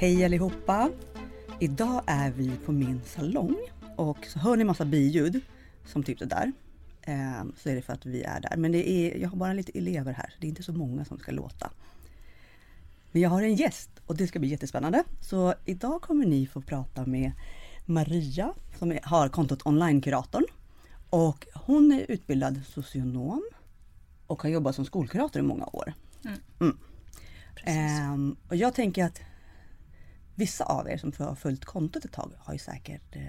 Hej allihopa! Idag är vi på min salong och så hör ni massa biljud som typ det där. Eh, så är det för att vi är där. Men det är, jag har bara lite elever här, så det är inte så många som ska låta. Men jag har en gäst och det ska bli jättespännande. Så idag kommer ni få prata med Maria som har kontot Online-kuratorn. Och hon är utbildad socionom och har jobbat som skolkurator i många år. Mm. Ehm, och jag tänker att vissa av er som har följt kontot ett tag har ju säkert eh,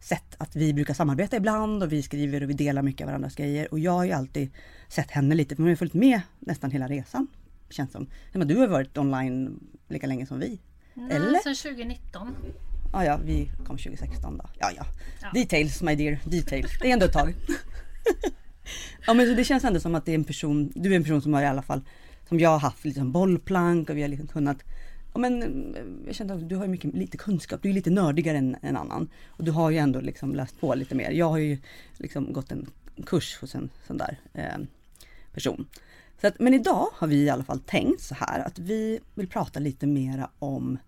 sett att vi brukar samarbeta ibland och vi skriver och vi delar mycket av varandras grejer. Och jag har ju alltid sett henne lite, för hon har följt med nästan hela resan. Känns som. Men du har varit online lika länge som vi. Nej, Eller? Sen 2019. Ja, ja, vi kom 2016 då. Ja, ja. Ja. Details my dear, details. Det är ändå ett tag. ja, men så det känns ändå som att det är en person, du är en person som har i alla fall, som jag har haft lite som bollplank och vi har liksom kunnat Ja, men eh, jag kände att du har ju mycket, lite kunskap, du är lite nördigare än en annan. Och du har ju ändå liksom läst på lite mer. Jag har ju liksom gått en kurs hos en sån där eh, person. Så att, men idag har vi i alla fall tänkt så här att vi vill prata lite mera om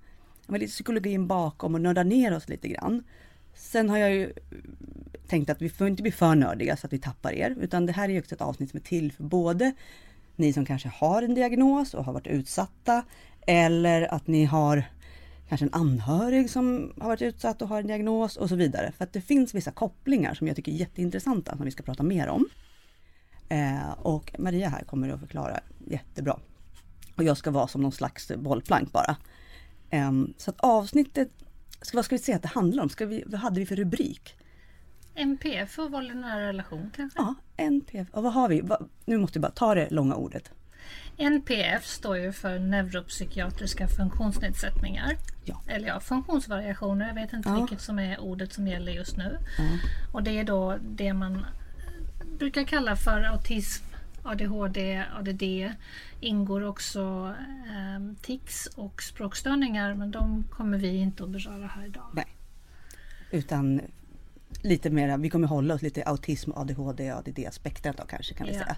lite psykologin bakom och nörda ner oss lite grann. Sen har jag ju tänkt att vi får inte bli för nördiga så att vi tappar er, utan det här är ju också ett avsnitt som är till för både ni som kanske har en diagnos och har varit utsatta, eller att ni har kanske en anhörig som har varit utsatt och har en diagnos och så vidare. För att det finns vissa kopplingar som jag tycker är jätteintressanta som vi ska prata mer om. Eh, och Maria här kommer att förklara jättebra. Och jag ska vara som någon slags bollplank bara. Ehm, så att avsnittet, ska, vad ska vi säga att det handlar om? Ska vi, vad hade vi för rubrik? MPF och våld i nära relation kanske? Ja, NPF. Och vad har vi? Nu måste vi bara ta det långa ordet. NPF står ju för neuropsykiatriska funktionsnedsättningar. Ja. Eller ja, funktionsvariationer. Jag vet inte Ja. vilket som är ordet som gäller just nu. Ja. Och det är då det man brukar kalla för autism, ADHD, ADD. Ingår också eh, tics och språkstörningar men de kommer vi inte att beröra här idag. Nej. Utan lite mera, vi kommer hålla oss lite autism, ADHD, ADD-spektrat då kanske kan vi Ja. säga.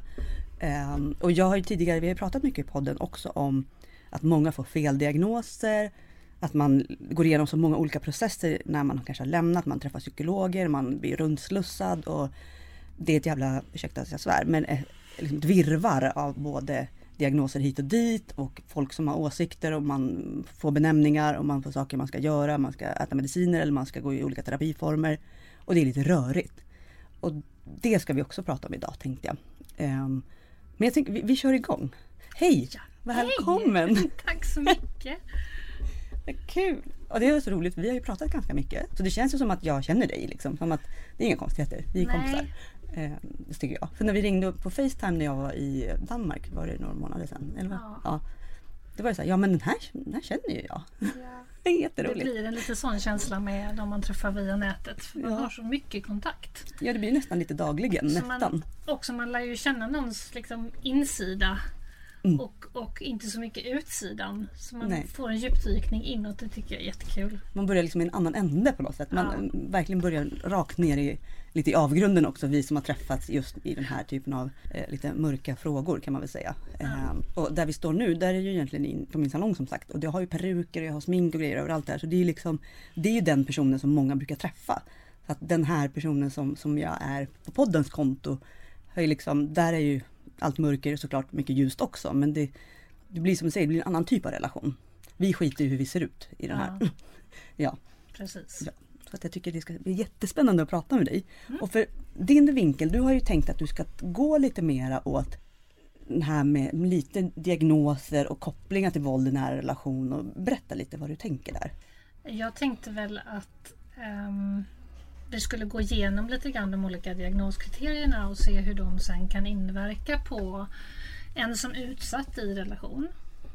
Ehm, och jag har ju tidigare, vi har pratat mycket i podden också om att många får feldiagnoser, att man går igenom så många olika processer när man kanske har lämnat, man träffar psykologer, man blir rundslussad och det är ett jävla, ursäkta att jag svär, men eh, liksom ett virrvarr av både diagnoser hit och dit och folk som har åsikter och man får benämningar och man får saker man ska göra, man ska äta mediciner eller man ska gå i olika terapiformer. Och det är lite rörigt. Och det ska vi också prata om idag tänkte jag. Ehm, men jag tänker, vi, vi kör igång. Hej! Välkommen! Hej! Tack så mycket! Vad kul! Och det är så roligt, vi har ju pratat ganska mycket. Så det känns ju som att jag känner dig liksom. Som att det är inga konstigheter, vi är Nej. kompisar. Eh, det tycker jag. För när vi ringde upp på Facetime när jag var i Danmark, var det några månader sedan? Eller vad? Ja. Ja. Då var det så här, ja men den här, den här känner ju jag. Ja. Det är Det jätteroligt. blir en lite sån känsla med de man träffar via nätet. För man Ja. har så mycket kontakt. Ja det blir nästan lite dagligen, Så nästan. man, också man lär ju känna någons liksom, insida Mm. och, och inte så mycket utsidan. Så man Nej. får en djupdykning inåt. Det tycker jag är jättekul. Man börjar liksom i en annan ände på något sätt. Man Ja. verkligen börjar rakt ner i lite i avgrunden också, vi som har träffats just i den här typen av eh, lite mörka frågor kan man väl säga. Eh, och där vi står nu, där är ju egentligen in, på min salong som sagt. Och jag har ju peruker och jag har smink och grejer överallt där. Så det är ju liksom, det är ju den personen som många brukar träffa. Så att den här personen som, som jag är på poddens konto, har liksom, där är ju allt mörker och såklart mycket ljust också. Men det, det blir som du säger, det blir en annan typ av relation. Vi skiter i hur vi ser ut i den här. Ja. ja. Precis. Ja, så att jag tycker det ska bli jättespännande att prata med dig. Och för din vinkel, du har ju tänkt att du ska gå lite mera åt det här med lite diagnoser och kopplingar till våld i nära relation och berätta lite vad du tänker där. Jag tänkte väl att ehm, vi skulle gå igenom lite grann de olika diagnoskriterierna och se hur de sen kan inverka på en som utsatt i relation.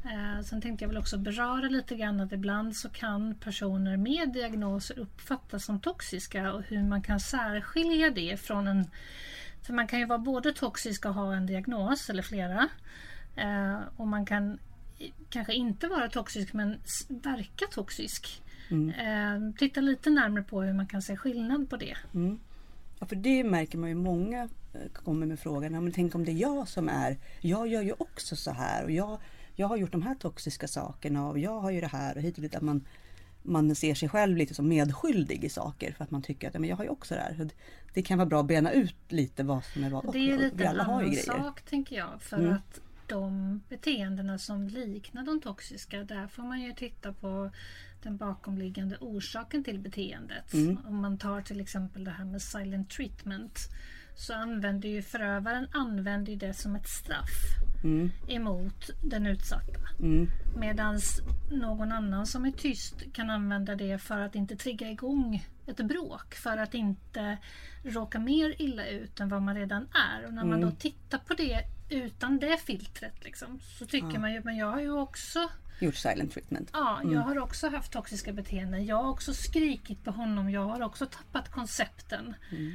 Eh, sen tänkte jag väl också beröra lite grann att ibland så kan personer med diagnoser uppfattas som toxiska och hur man kan särskilja det från en... För man kan ju vara både toxisk och ha en diagnos eller flera. Eh, och man kan kanske inte vara toxisk men verka toxisk. Eh, titta lite närmare på hur man kan se skillnad på det. Mm. Ja, för det märker man ju många eh, kommer med frågan, ja, men tänk om det är jag som är, jag gör ju också så här och jag, jag har gjort de här toxiska sakerna och jag har ju det här och hit och dit. Att man, man ser sig själv lite som medskyldig i saker för att man tycker att men jag har ju också det här. Det, kan vara bra att bena ut lite vad som är vad. Det är lite vi en annan sak tänker jag. För Mm. att de beteendena som liknar de toxiska, där får man ju titta på den bakomliggande orsaken till beteendet. Mm. Om man tar till exempel det här med silent treatment så använder ju förövaren använder ju det som ett straff Mm, emot den utsatta. mm, Medan någon annan som är tyst kan använda det för att inte trigga igång ett bråk. För att inte råka mer illa ut än vad man redan är. Och när man Mm. då tittar på det utan det filtret liksom, så tycker Ja. man ju, men jag har ju också gjort silent treatment. Ja, Mm. jag har också haft toxiska beteenden. Jag har också skrikit på honom. Jag har också tappat koncepten. Mm.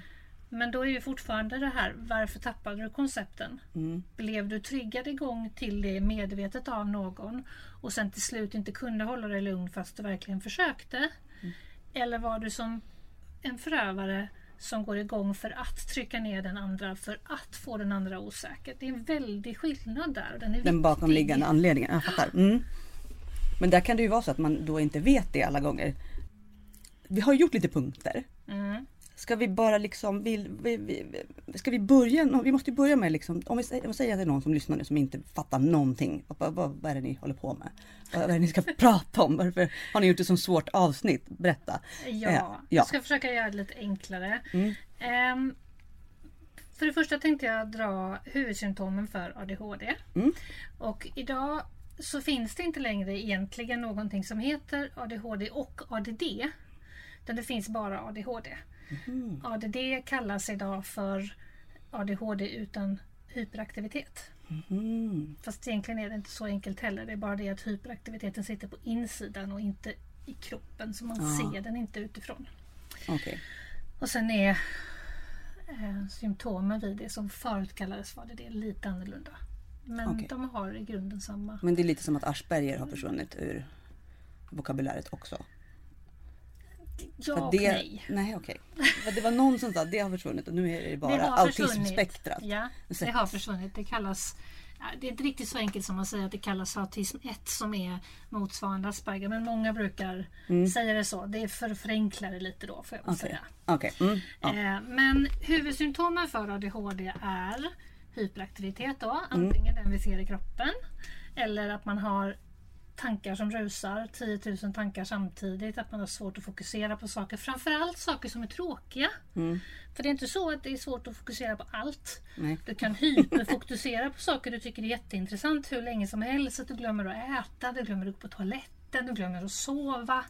Men då är ju fortfarande det här, varför tappade du koncepten? Mm, Blev du triggad igång till det medvetet av någon och sen till slut inte kunde hålla dig lugn fast du verkligen försökte? Mm. Eller var du som en förövare som går igång för att trycka ner den andra för att få den andra osäker? Det är en väldig skillnad där. Den, är den viktig. bakomliggande anledningen. Jag fattar. Mm. Men där kan det ju vara så att man då inte vet det alla gånger. Vi har gjort lite punkter. Mm. Ska vi bara liksom, vi, vi, vi, ska vi börja, vi måste börja med liksom, om vi säger, om vi säger att det är någon som lyssnar nu som inte fattar någonting. Vad, vad, vad är det ni håller på med? Vad, är det ni ska prata om? Varför har ni gjort det som svårt avsnitt? Berätta. Ja, Eh, ja. jag ska försöka göra det lite enklare. Mm. Ehm, för det första tänkte jag dra huvudsymptomen för ADHD. Mm. Och idag så finns det inte längre egentligen någonting som heter ADHD och ADD. Utan det finns bara ADHD. Mm. ADD kallas idag för ADHD utan hyperaktivitet. Mm. Fast egentligen är det inte så enkelt heller. Det är bara det att hyperaktiviteten sitter på insidan och inte i kroppen. Så man Ah. ser den inte utifrån. Okej. Och sen är eh, symptomen vid det som förut kallades för ADD lite annorlunda. Men Okej. de har i grunden samma. Men det är lite som att Asperger har försvunnit ur vokabuläret också. Ja och det, nej. Nej okej. För Det var någon som sa att det har försvunnit och nu är det bara det autismspektrat. Ja, det har försvunnit. Det kallas det är inte riktigt så enkelt som att säga att det kallas autism 1 som är motsvarande Asperger. Men många brukar säga det så. Det är för förenklare lite då får jag Okej. säga. Okej. Mm. Ja. Eh, Men huvudsymptomen för ADHD är hyperaktivitet då, antingen den vi ser i kroppen eller att man har tankar som rusar, 10 000 tankar samtidigt, att man har svårt att fokusera på saker, framförallt saker som är tråkiga. Mm. För det är inte så att det är svårt att fokusera på allt. Nej. Du kan hyperfokusera på saker du tycker är jätteintressant hur länge som helst. Att du glömmer att äta, du glömmer att gå på toaletten, du glömmer att sova.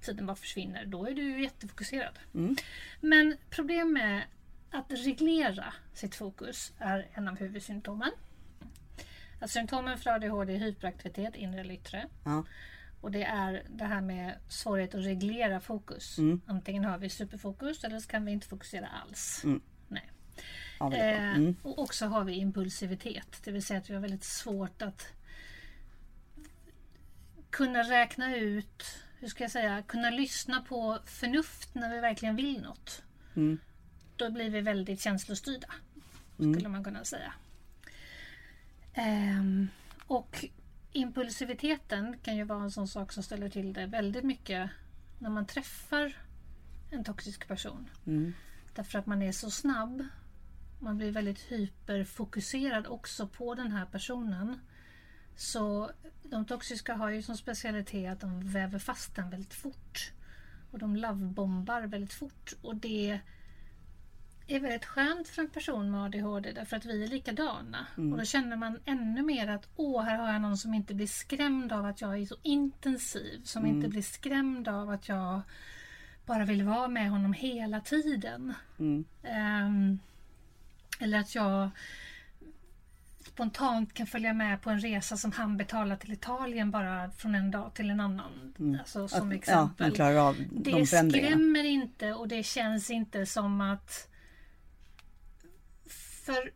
Tiden bara försvinner. Då är du jättefokuserad. Mm. Men problem med att reglera sitt fokus är en av huvudsymptomen. Att symptomen för ADHD är hyperaktivitet, inre eller yttre. Ja. Och det är det här med svårighet att reglera fokus. Mm. Antingen har vi superfokus eller så kan vi inte fokusera alls. Mm. Nej. Ja. Eh, Mm. Och också har vi impulsivitet. Det vill säga att vi har väldigt svårt att kunna räkna ut, hur ska jag säga, kunna lyssna på förnuft när vi verkligen vill något. Mm. Då blir vi väldigt känslostyrda. Mm. Skulle man kunna säga. Ehm, och impulsiviteten kan ju vara en sån sak som ställer till det väldigt mycket när man träffar en toxisk person. Mm. Därför att man är så snabb. Man blir väldigt hyperfokuserad också på den här personen. Så de toxiska har ju som specialitet att de väver fast den väldigt fort. Och de lovebombar väldigt fort. Och det är väldigt skönt för en person med ADHD därför att vi är likadana. Mm. Och då känner man ännu mer att åh, här har jag någon som inte blir skrämd av att jag är så intensiv. Som Mm. inte blir skrämd av att jag bara vill vara med honom hela tiden. Mm. Ehm, eller att jag spontant kan följa med på en resa som han betalar till Italien bara från en dag till en annan. Mm. Alltså, som Att, ja, exempel. Det de förändringarna. skrämmer inte och det känns inte som att för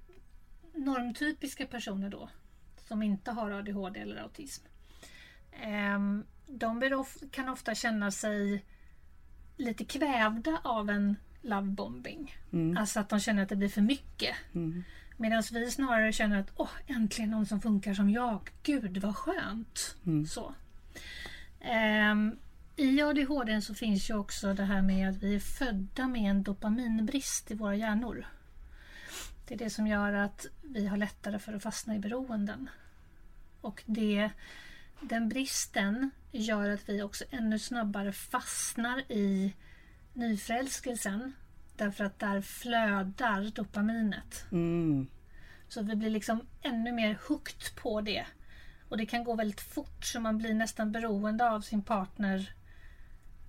normtypiska personer då som inte har ADHD eller autism. ehm, de kan ofta känna sig lite kvävda av en lovebombing. Mm. Alltså att de känner att det blir för mycket. Mm. Medan vi snarare känner att åh, äntligen någon som funkar som jag. Gud vad skönt. Mm. Så. Ehm, I ADHD så finns ju också det här med att vi är födda med en dopaminbrist i våra hjärnor. Det är det som gör att vi har lättare för att fastna i beroenden. Och det, den bristen gör att vi också ännu snabbare fastnar i nyförälskelsen. Därför att där flödar dopaminet. Mm. Så vi blir liksom ännu mer hooked på det. Och det kan gå väldigt fort så man blir nästan beroende av sin partner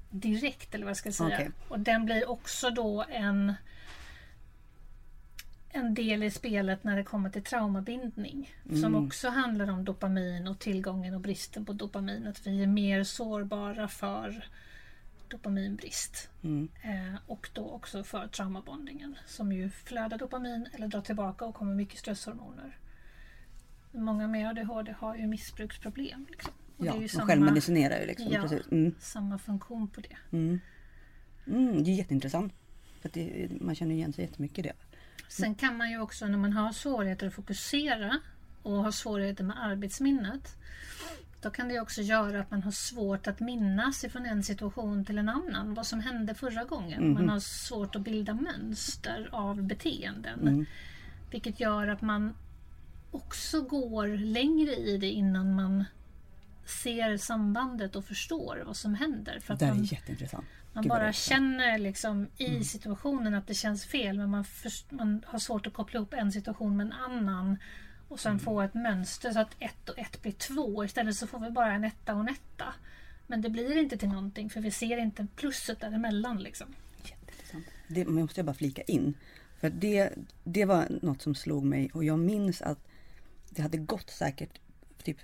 direkt eller vad jag ska säga. Okej. Och den blir också då en en del i spelet när det kommer till traumabindning. Som Mm. också handlar om dopamin och tillgången och bristen på dopamin. Att vi är mer sårbara för dopaminbrist. Mm. Eh, och då också för traumabondingen som ju flödar dopamin eller drar tillbaka och kommer mycket stresshormoner. Många med ADHD har ju missbruksproblem. Liksom. Och Ja, det är ju man självmedicinerar ju liksom. Ja. Mm. samma funktion på det. Mm. Mm, det är jätteintressant. För det, man känner igen sig jättemycket i det. Sen kan man ju också när man har svårigheter att fokusera och har svårigheter med arbetsminnet. Då kan det också göra att man har svårt att minnas ifrån en situation till en annan. Vad som hände förra gången. Mhm. Man har svårt att bilda mönster av beteenden. Mm. Vilket gör att man också går längre i det innan man ser sambandet och förstår vad som händer. För Det där man, är jätteintressant. Man bara känner liksom i situationen att det känns fel men man, först, man har svårt att koppla ihop en situation med en annan och sen få ett mönster så att ett och ett blir två. Istället så får vi bara en etta och en etta. Men det blir inte till någonting för vi ser inte plusset däremellan. Liksom. Det måste jag bara flika in. För det, det var något som slog mig och jag minns att det hade gått säkert typ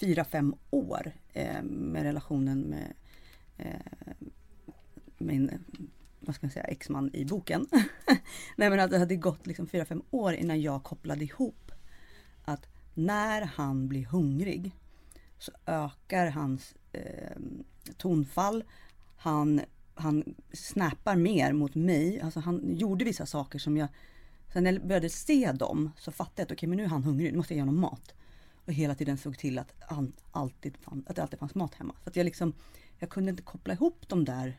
fyra, fem år eh, med relationen med Eh, min vad ska man säga, exman i boken. Nej men att det hade gått liksom fyra, fem år innan jag kopplade ihop att när han blir hungrig så ökar hans eh, tonfall. Han, han snappar mer mot mig. Alltså han gjorde vissa saker som jag... Sen när jag började se dem så fattade jag att okej men nu är han hungrig, nu måste jag ge honom mat. Och hela tiden såg till att, han alltid fann, att det alltid fanns mat hemma. Så att jag liksom, jag kunde inte koppla ihop de där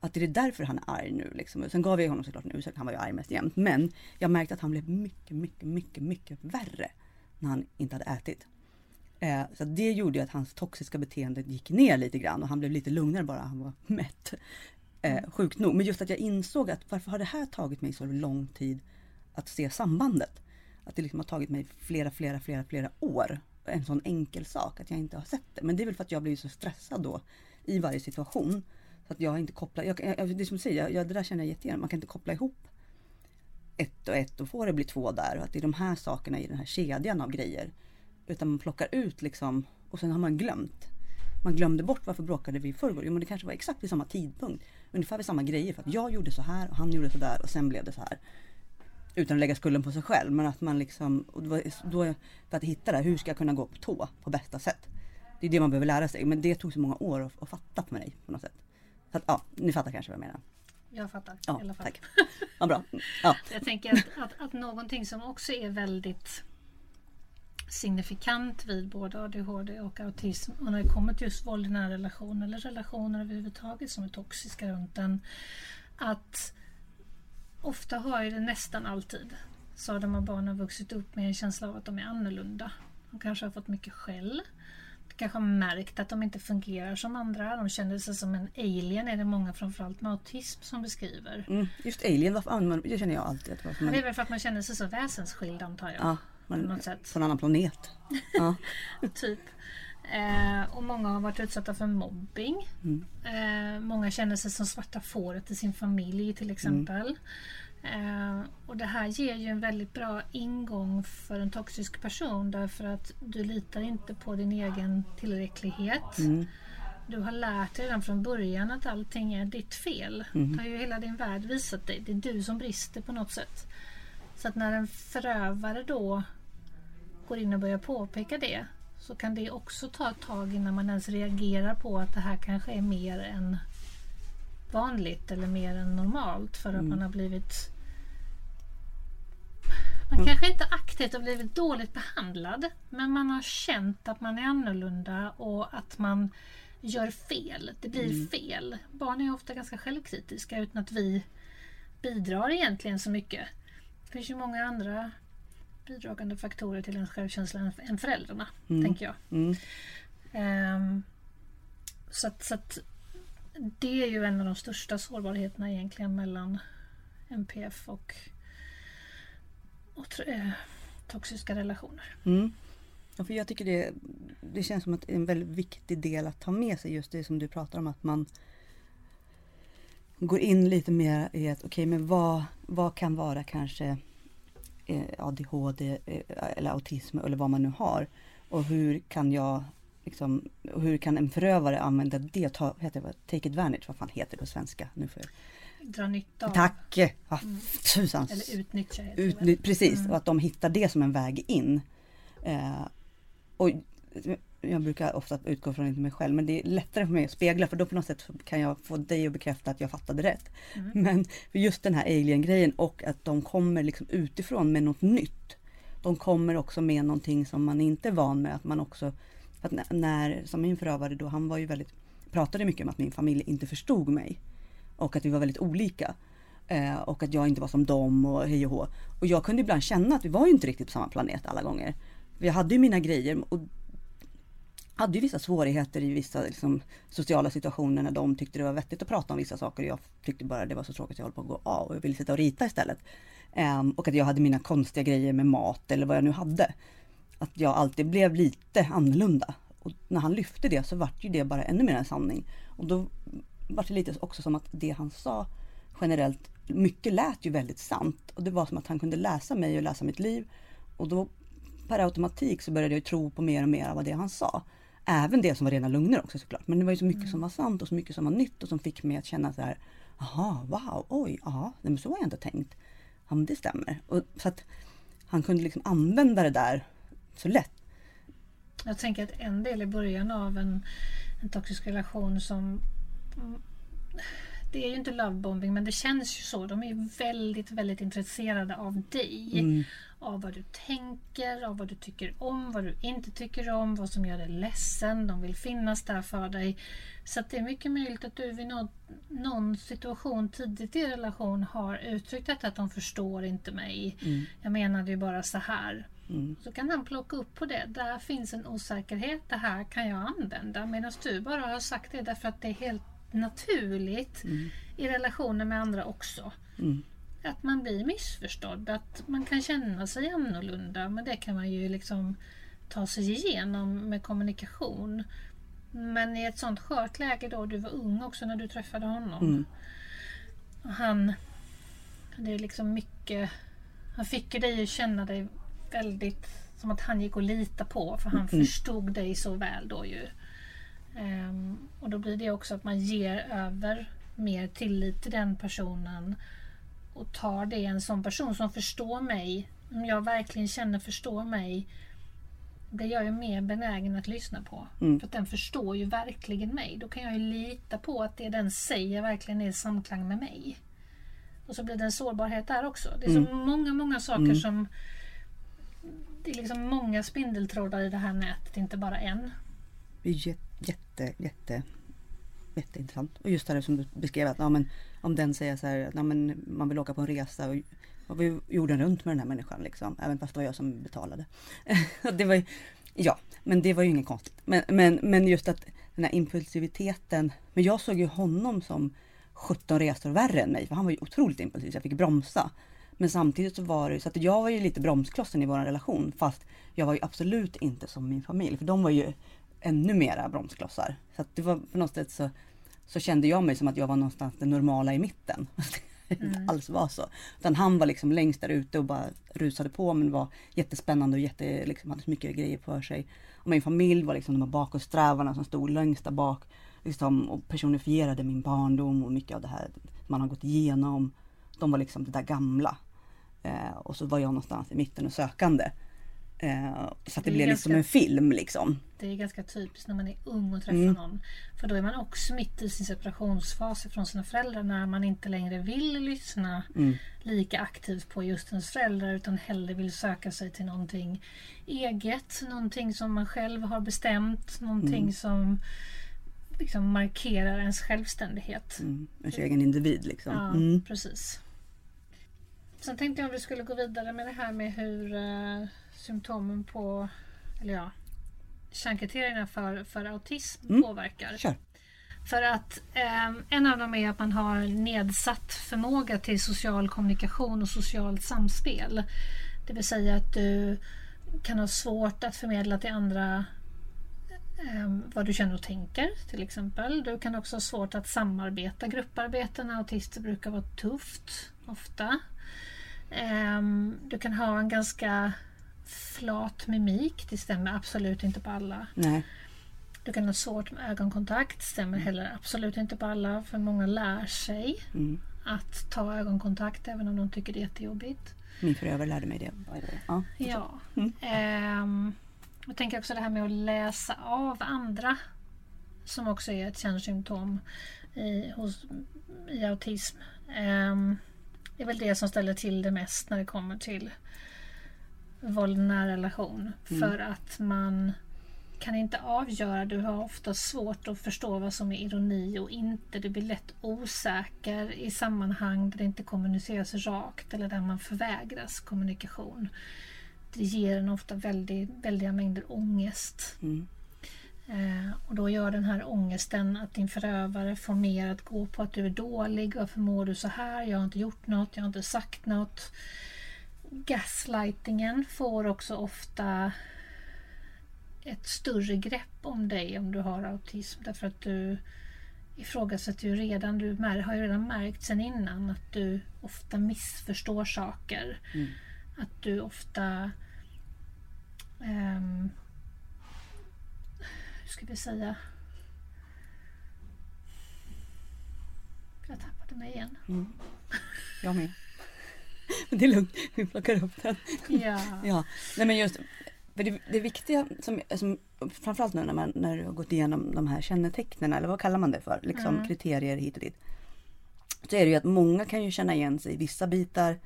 att det är därför han är arg nu. Liksom. Sen gav jag honom såklart en ursäkt, han var ju arg mest jämt. Men jag märkte att han blev mycket, mycket, mycket, mycket värre när han inte hade ätit. Eh, så det gjorde ju att hans toxiska beteende gick ner lite grann och han blev lite lugnare bara han var mätt. Eh, sjukt nog. Men just att jag insåg att varför har det här tagit mig så lång tid att se sambandet? Att det liksom har tagit mig flera, flera, flera, flera år. En sån enkel sak att jag inte har sett det. Men det är väl för att jag blivit så stressad då i varje situation. Så att jag inte kopplar, jag, jag, det är som du säger, jag, jag, det där känner jag jättegärna. Man kan inte koppla ihop ett och ett och få det bli två där. Och att det är de här sakerna i den här kedjan av grejer. Utan man plockar ut liksom och sen har man glömt. Man glömde bort varför bråkade vi i förrgår. Jo men det kanske var exakt vid samma tidpunkt. Ungefär vid samma grejer. För att jag gjorde så här och han gjorde så där och sen blev det så här. Utan att lägga skulden på sig själv. Men att man liksom, och då, då, för att hitta det här, hur ska jag kunna gå på tå på bästa sätt? Det är det man behöver lära sig. Men det tog så många år att, att fatta för mig på något sätt. Så att, ja, ni fattar kanske vad jag menar. Jag fattar i Ja, alla fall. tack. Ja, bra. Ja. Jag tänker att, att, att någonting som också är väldigt signifikant vid både ADHD och autism och när det kommer till just våld i nära relationer eller relationer överhuvudtaget som är toxiska runt den. Att ofta har ju det nästan alltid så har de här barnen vuxit upp med en känsla av att de är annorlunda. De kanske har fått mycket skäll. Kanske har märkt att de inte fungerar som andra. De känner sig som en alien är det många framförallt med autism som beskriver. Mm, just alien, varför använder man det? känner jag alltid att Men det är väl för att man känner sig så väsensskild antar jag. ja, på man, något sätt. på en annan planet. Ja. Typ. Eh, och många har varit utsatta för mobbing. Mm. Eh, många känner sig som svarta fåret i sin familj till exempel. Eh, och det här ger ju en väldigt bra ingång för en toxisk person därför att du litar inte på din egen tillräcklighet. Mm. Du har lärt dig redan från början att allting är ditt fel. Mm. Det har ju hela din värld visat dig. Det är du som brister på något sätt. Så att när en förövare då går in och börjar påpeka det så kan det också ta ett tag innan man ens reagerar på att det här kanske är mer än vanligt eller mer än normalt för att Mm. man har blivit man Man kanske inte aktivt har blivit dåligt behandlad men man har känt att man är annorlunda och att man gör fel. Det blir Mm. fel. Barn är ofta ganska självkritiska utan att vi bidrar egentligen så mycket. Det finns ju många andra bidragande faktorer till ens självkänsla än- föräldrarna, Mm. tänker jag. Mm. Ehm, så att, så att det är ju en av de största sårbarheterna egentligen mellan NPF och, och eh, toxiska relationer. Mm. Ja, för jag tycker det, det känns som att det är en väldigt viktig del att ta med sig just det som du pratar om att man går in lite mer i att okej men vad, vad kan vara kanske eh, ADHD eh, eller autism eller vad man nu har och hur kan jag liksom, hur kan en förövare använda det, ta, heter det, take advantage, vad fan heter det på svenska? Nu får jag, Dra nytta av. tack! Ah, tusan! Eller utnyttja heter det Ut, väl. precis, Mm. och att de hittar det som en väg in. Eh, och jag brukar ofta utgå från mig själv, men det är lättare för mig att spegla för då på något sätt kan jag få dig att bekräfta att jag fattade rätt. Mm. Men för just den här alien-grejen och att de kommer liksom utifrån med något nytt. De kommer också med någonting som man inte är van med. Att man också, att när- när, som min förövare då, han var ju väldigt, pratade mycket om att min familj inte förstod mig. Och att vi var väldigt olika. Eh, och att jag inte var som dem och hej och hå. Och jag kunde ibland känna att vi var ju inte riktigt på samma planet alla gånger. Jag hade ju mina grejer och hade ju vissa svårigheter i vissa liksom, sociala situationer när de tyckte det var vettigt att prata om vissa saker. Och jag tyckte bara det var så tråkigt att jag höll på att gå av och jag ville sitta och rita istället. Ehm, och att jag hade mina konstiga grejer med mat eller vad jag nu hade. Att jag alltid blev lite annorlunda. Och när han lyfte det så vart ju det bara ännu mer en sanning. Och då var det lite också som att det han sa generellt, mycket lät ju väldigt sant. Och det var som att han kunde läsa mig och läsa mitt liv. Och då per automatik så började jag tro på mer och mer av vad det han sa. Även det som var rena lögner också såklart. Men det var ju så mycket som var sant och så mycket som var nytt och som fick mig att känna så här. Jaha, wow, oj, ja, men så har jag inte tänkt. Ja, men det stämmer. Och, så att han kunde liksom använda det där så lätt. Jag tänker att en del i början av en, en toxisk relation som det är ju inte lovebombing men det känns ju så. De är ju väldigt, väldigt intresserade av dig. Mm. Av vad du tänker, av vad du tycker om, vad du inte tycker om, vad som gör dig ledsen. De vill finnas där för dig. Så det är mycket möjligt att du vid någon, någon situation tidigt i relation har uttryckt detta att de förstår inte mig. Mm. Jag menade ju bara så här. Mm. Så kan han plocka upp på det. Där finns en osäkerhet. Det här kan jag använda. Medan du bara har sagt det därför att det är helt naturligt Mm. i relationer med andra också. Mm. Att man blir missförstådd. Att man kan känna sig annorlunda. Men det kan man ju liksom ta sig igenom med kommunikation. Men i ett sånt skört läge då, du var ung också när du träffade honom. Mm. Och han... Det är liksom mycket... Han fick ju dig att känna dig väldigt som att han gick att lita på för han Mm. förstod dig så väl då ju. Ehm, och då blir det också att man ger över mer tillit till den personen och tar det en sån person som förstår mig, om jag verkligen känner förstår mig, det är jag ju mer benägen att lyssna på. Mm. För att den förstår ju verkligen mig. Då kan jag ju lita på att det den säger verkligen är i samklang med mig. Och så blir det en sårbarhet där också. Det är så många, många saker Mm. som... Det är liksom många spindeltrådar i det här nätet, inte bara en. Det är jätte, jätte, jätte, jätteintressant. Och just det här som du beskrev att ja, men, om den säger så här att ja, men, man vill åka på en resa och, och vi jorden runt med den här människan liksom. Även fast det var jag som betalade. det var ja, men det var ju inget konstigt. Men, men, men just att den här impulsiviteten. Men jag såg ju honom som 17 resor värre än mig. För han var ju otroligt impulsiv så jag fick bromsa. Men samtidigt så var det så att jag var ju lite bromsklossen i vår relation. Fast jag var ju absolut inte som min familj. För de var ju ännu mera bromsklossar. Så att det var på något sätt så, så kände jag mig som att jag var någonstans det normala i mitten. Det inte alls var så. Utan han var liksom längst där ute och bara rusade på men var jättespännande och jätte, liksom, hade så mycket grejer för sig. Och min familj var liksom de här bakåtsträvarna som stod längst där bak. Liksom, och personifierade min barndom och mycket av det här man har gått igenom. De var liksom det där gamla. Eh, och så var jag någonstans i mitten och sökande. Eh, så att det, Det blev liksom ganska- en film liksom. Det är ganska typiskt när man är ung och träffar Mm. någon. För då är man också mitt i sin separationsfas från sina föräldrar när man inte längre vill lyssna Mm. lika aktivt på just ens föräldrar utan hellre vill söka sig till någonting eget. Någonting som man själv har bestämt. Någonting Mm. som liksom markerar ens självständighet. Mm. En egen individ liksom. Ja, Mm. precis. Sen tänkte jag om vi skulle gå vidare med det här med hur eh, symptomen på, eller ja, kärnkriterierna för, för autism Mm. påverkar. Kör. För att eh, en av dem är att man har nedsatt förmåga till social kommunikation och socialt samspel. Det vill säga att du kan ha svårt att förmedla till andra eh, vad du känner och tänker till exempel. Du kan också ha svårt att samarbeta. Grupparbeten, autister brukar vara tufft ofta. Eh, du kan ha en ganska flat mimik. Det stämmer absolut inte på alla. Nej. Du kan ha svårt med ögonkontakt. Stämmer heller absolut inte på alla. För många lär sig Mm. att ta ögonkontakt även om de tycker det är jättejobbigt. Min förövare lärde mig det. Ja. Ja. Mm. Ehm, jag tänker också det här med att läsa av andra. Som också är ett kännesymptom i, hos, i autism. Ehm, det är väl det som ställer till det mest när det kommer till våld i nära relation. Mm. För att man kan inte avgöra. Du har ofta svårt att förstå vad som är ironi och inte. Du blir lätt osäker i sammanhang där det inte kommuniceras rakt eller där man förvägras kommunikation. Det ger en ofta väldigt, väldiga mängder ångest. Mm. Eh, och då gör den här ångesten att din förövare får mer att gå på att du är dålig. Varför mår du så här? Jag har inte gjort något, jag har inte sagt något. Gaslightingen får också ofta ett större grepp om dig om du har autism. Därför att du ifrågasätter ju redan, du har ju redan märkt sen innan att du ofta missförstår saker. Mm. Att du ofta ehm, hur ska vi säga? Jag tappade mig igen. Mm. Jag med. Men det är lugnt, vi plockar upp den. Ja. Ja, nej men just för det, det viktiga som, som framförallt nu när man när du har gått igenom de här kännetecknen eller vad kallar man det för? Liksom Mm. kriterier hit och dit. Så är det ju att många kan ju känna igen sig i vissa bitar.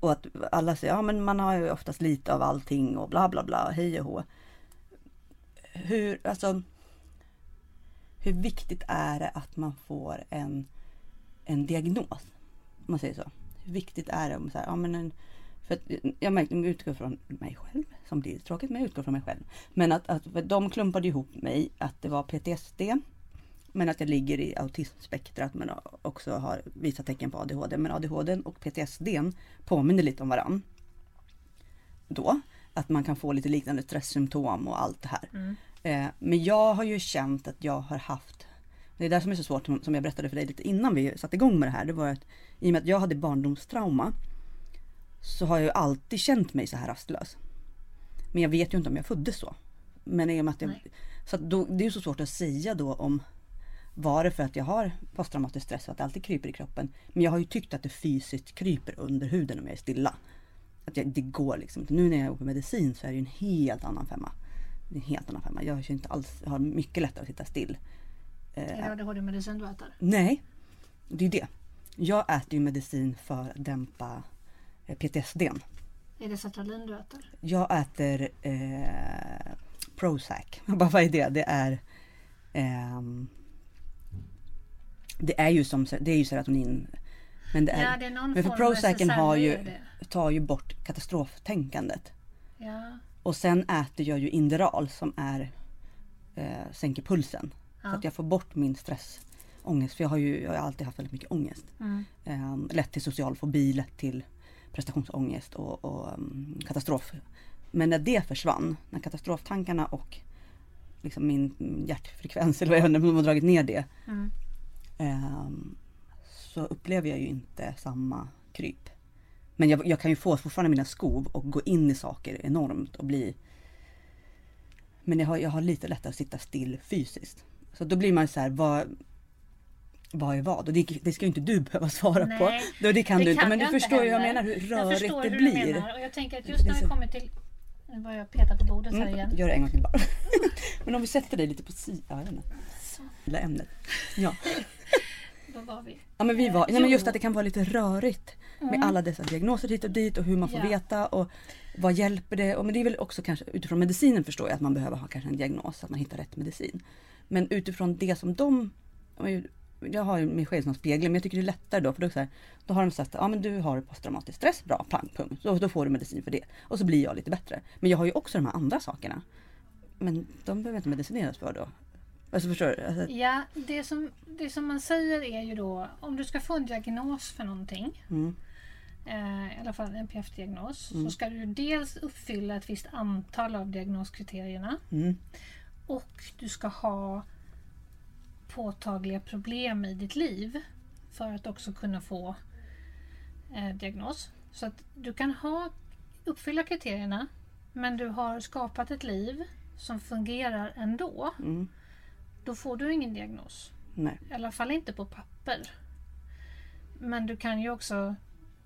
Och att alla säger, ja men man har ju oftast lite av allting och bla bla bla, hej och hå. Hur, alltså. Hur viktigt är det att man får en, en diagnos? Om man säger så. Hur viktigt är det om så här, ja men en, för att jag märkte, jag utgår från mig själv, som blir tråkigt, men jag utgår från mig själv. Men att, att de klumpade ihop mig, att det var PTSD, men att jag ligger i autismspektrat men också har vissa tecken på ADHD. Men ADHD och PTSD påminner lite om varann. Då, att man kan få lite liknande stresssymptom och allt det här. Mm. Eh, men jag har ju känt att jag har haft Det är det som är så svårt som jag berättade för dig lite innan vi satte igång med det här. Det var att i och med att jag hade barndomstrauma så har jag ju alltid känt mig så här rastlös. Men jag vet ju inte om jag föddes så. Men i och med att jag, Nej. så att då, det är ju så svårt att säga då om var det för att jag har posttraumatisk stress och att det alltid kryper i kroppen. Men jag har ju tyckt att det fysiskt kryper under huden om jag är stilla. Att jag, det går liksom. Nu när jag är på medicin så är det ju en helt annan femma. Det är en helt annan femma. Jag har inte alls, jag har mycket lättare att sitta still. Är det Eh, ADHD-medicin du äter? nej, det är det. Jag äter ju medicin för att dämpa eh, PTSD. Är det sertralin du äter? Jag äter eh, Prozac. Bara vad är det? Det är ehm, Det är ju som det är ju serotonin. Men det är, ja, det är men för Prozacen har ju, det. tar ju bort katastroftänkandet. Ja, Och sen äter jag ju Inderal som är eh, sänker pulsen. Så Ja. att jag får bort min stress. Ångest. För jag har ju jag har alltid haft väldigt mycket ångest. mm. Eh, lätt till social fobi, lätt till prestationsångest och, och um, katastrof. Men när det försvann, när katastroftankarna och liksom min hjärtfrekvens eller vad jag de har dragit ner det. Mm. ehm, så upplever jag ju inte samma kryp. Men jag, jag kan ju få fortfarande mina skov och gå in i saker enormt och bli Men jag har, jag har lite lättare att sitta still fysiskt. Så då blir man så här, vad, vad är vad? Och det, det ska ju inte du behöva svara Nej, på. Då, det kan det du inte. kan Men du jag inte förstår ju hur jag menar hur Jag rörigt förstår det hur blir. Du menar. Och jag tänker att just när Det är vi kommer till Nu börjar jag peta på bordet här Mm, igen. gör det en gång till bara. Men om vi sätter dig lite på sidan. Ja, jag inte. Ämnet. Ja. då var vi. ja men vi var, nej, men just att det kan vara lite rörigt. Med alla dessa diagnoser hit och dit och hur man får Ja. veta och vad hjälper det? Och men det är väl också kanske utifrån medicinen förstår jag att man behöver ha kanske en diagnos så att man hittar rätt medicin. Men utifrån det som de jag har ju mig själv som spegel men jag tycker det är lättare då för då, så här, då har de sagt ja men du har posttraumatisk stress, bra, pang, punkt. Så, då får du medicin för det. Och så blir jag lite bättre. Men jag har ju också de här andra sakerna. Men de behöver inte medicineras för då. Alltså förstår du? Alltså, Ja, det som, det som man säger är ju då om du ska få en diagnos för någonting mm, eh, i alla fall en NPF-diagnos Mm. så ska du dels uppfylla ett visst antal av diagnoskriterierna mm, och du ska ha påtagliga problem i ditt liv för att också kunna få eh, diagnos. Så att du kan ha uppfylla kriterierna men du har skapat ett liv som fungerar ändå. mm, Då får du ingen diagnos. nej. I alla fall inte på papper. Men du kan ju också...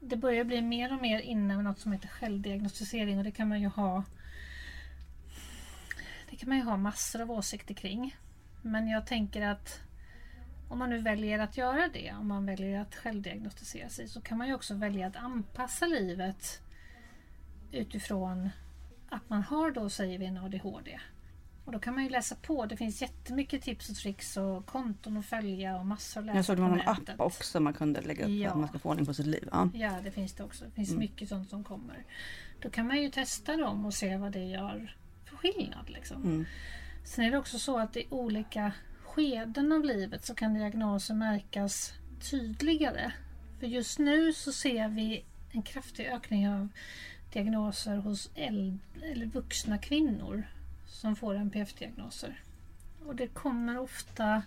Det börjar bli mer och mer inne med något som heter självdiagnostisering och det kan man ju ha... Det kan man ju ha massor av åsikter kring. Men jag tänker att om man nu väljer att göra det, om man väljer att självdiagnostisera sig, så kan man ju också välja att anpassa livet utifrån att man har då, säger vi, en ADHD. Och då kan man ju läsa på. Det finns jättemycket tips och tricks och konton att följa och massor att läsa Jag såg det var någon app också man kunde lägga upp Ja. att man ska få ordning på sitt liv. Ja. Ja, det finns det också. Det finns Mm. mycket sånt som kommer. Då kan man ju testa dem och se vad det gör för skillnad. Liksom. Mm. Sen är det också så att i olika skeden av livet så kan diagnoser märkas tydligare. För just nu så ser vi en kraftig ökning av diagnoser hos äldre, eller vuxna kvinnor som får NPF-diagnoser. Och det kommer ofta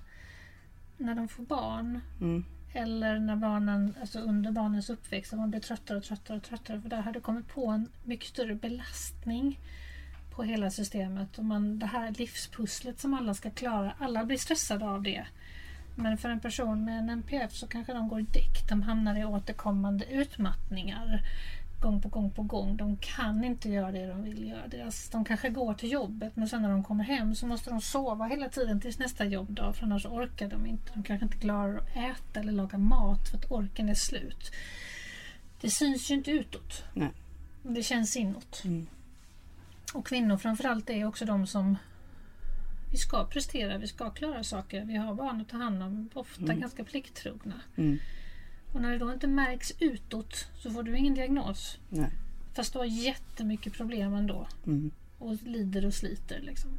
när de får barn Mm. eller när barnen, alltså under barnens uppväxt, man blir tröttare och tröttare och tröttare. För där har det kommit på en mycket större belastning på hela systemet. Och man, det här livspusslet som alla ska klara, alla blir stressade av det. Men för en person med en NPF så kanske de går däck. De hamnar i återkommande utmattningar gång på gång på gång. De kan inte göra det de vill göra. Deras, de kanske går till jobbet men sen när de kommer hem så måste de sova hela tiden tills nästa jobbdag för annars orkar de inte. De kanske inte klarar att äta eller laga mat för att orken är slut. Det syns ju inte utåt. Nej. Det känns inåt. Mm. Och kvinnor framförallt är också de som vi ska prestera, vi ska klara saker. Vi har barn att ta hand om, ofta Mm. ganska plikttrogna. Mm. Och när det då inte märks utåt så får du ingen diagnos. Nej. Fast du har jättemycket problem ändå. Mm. Och lider och sliter liksom.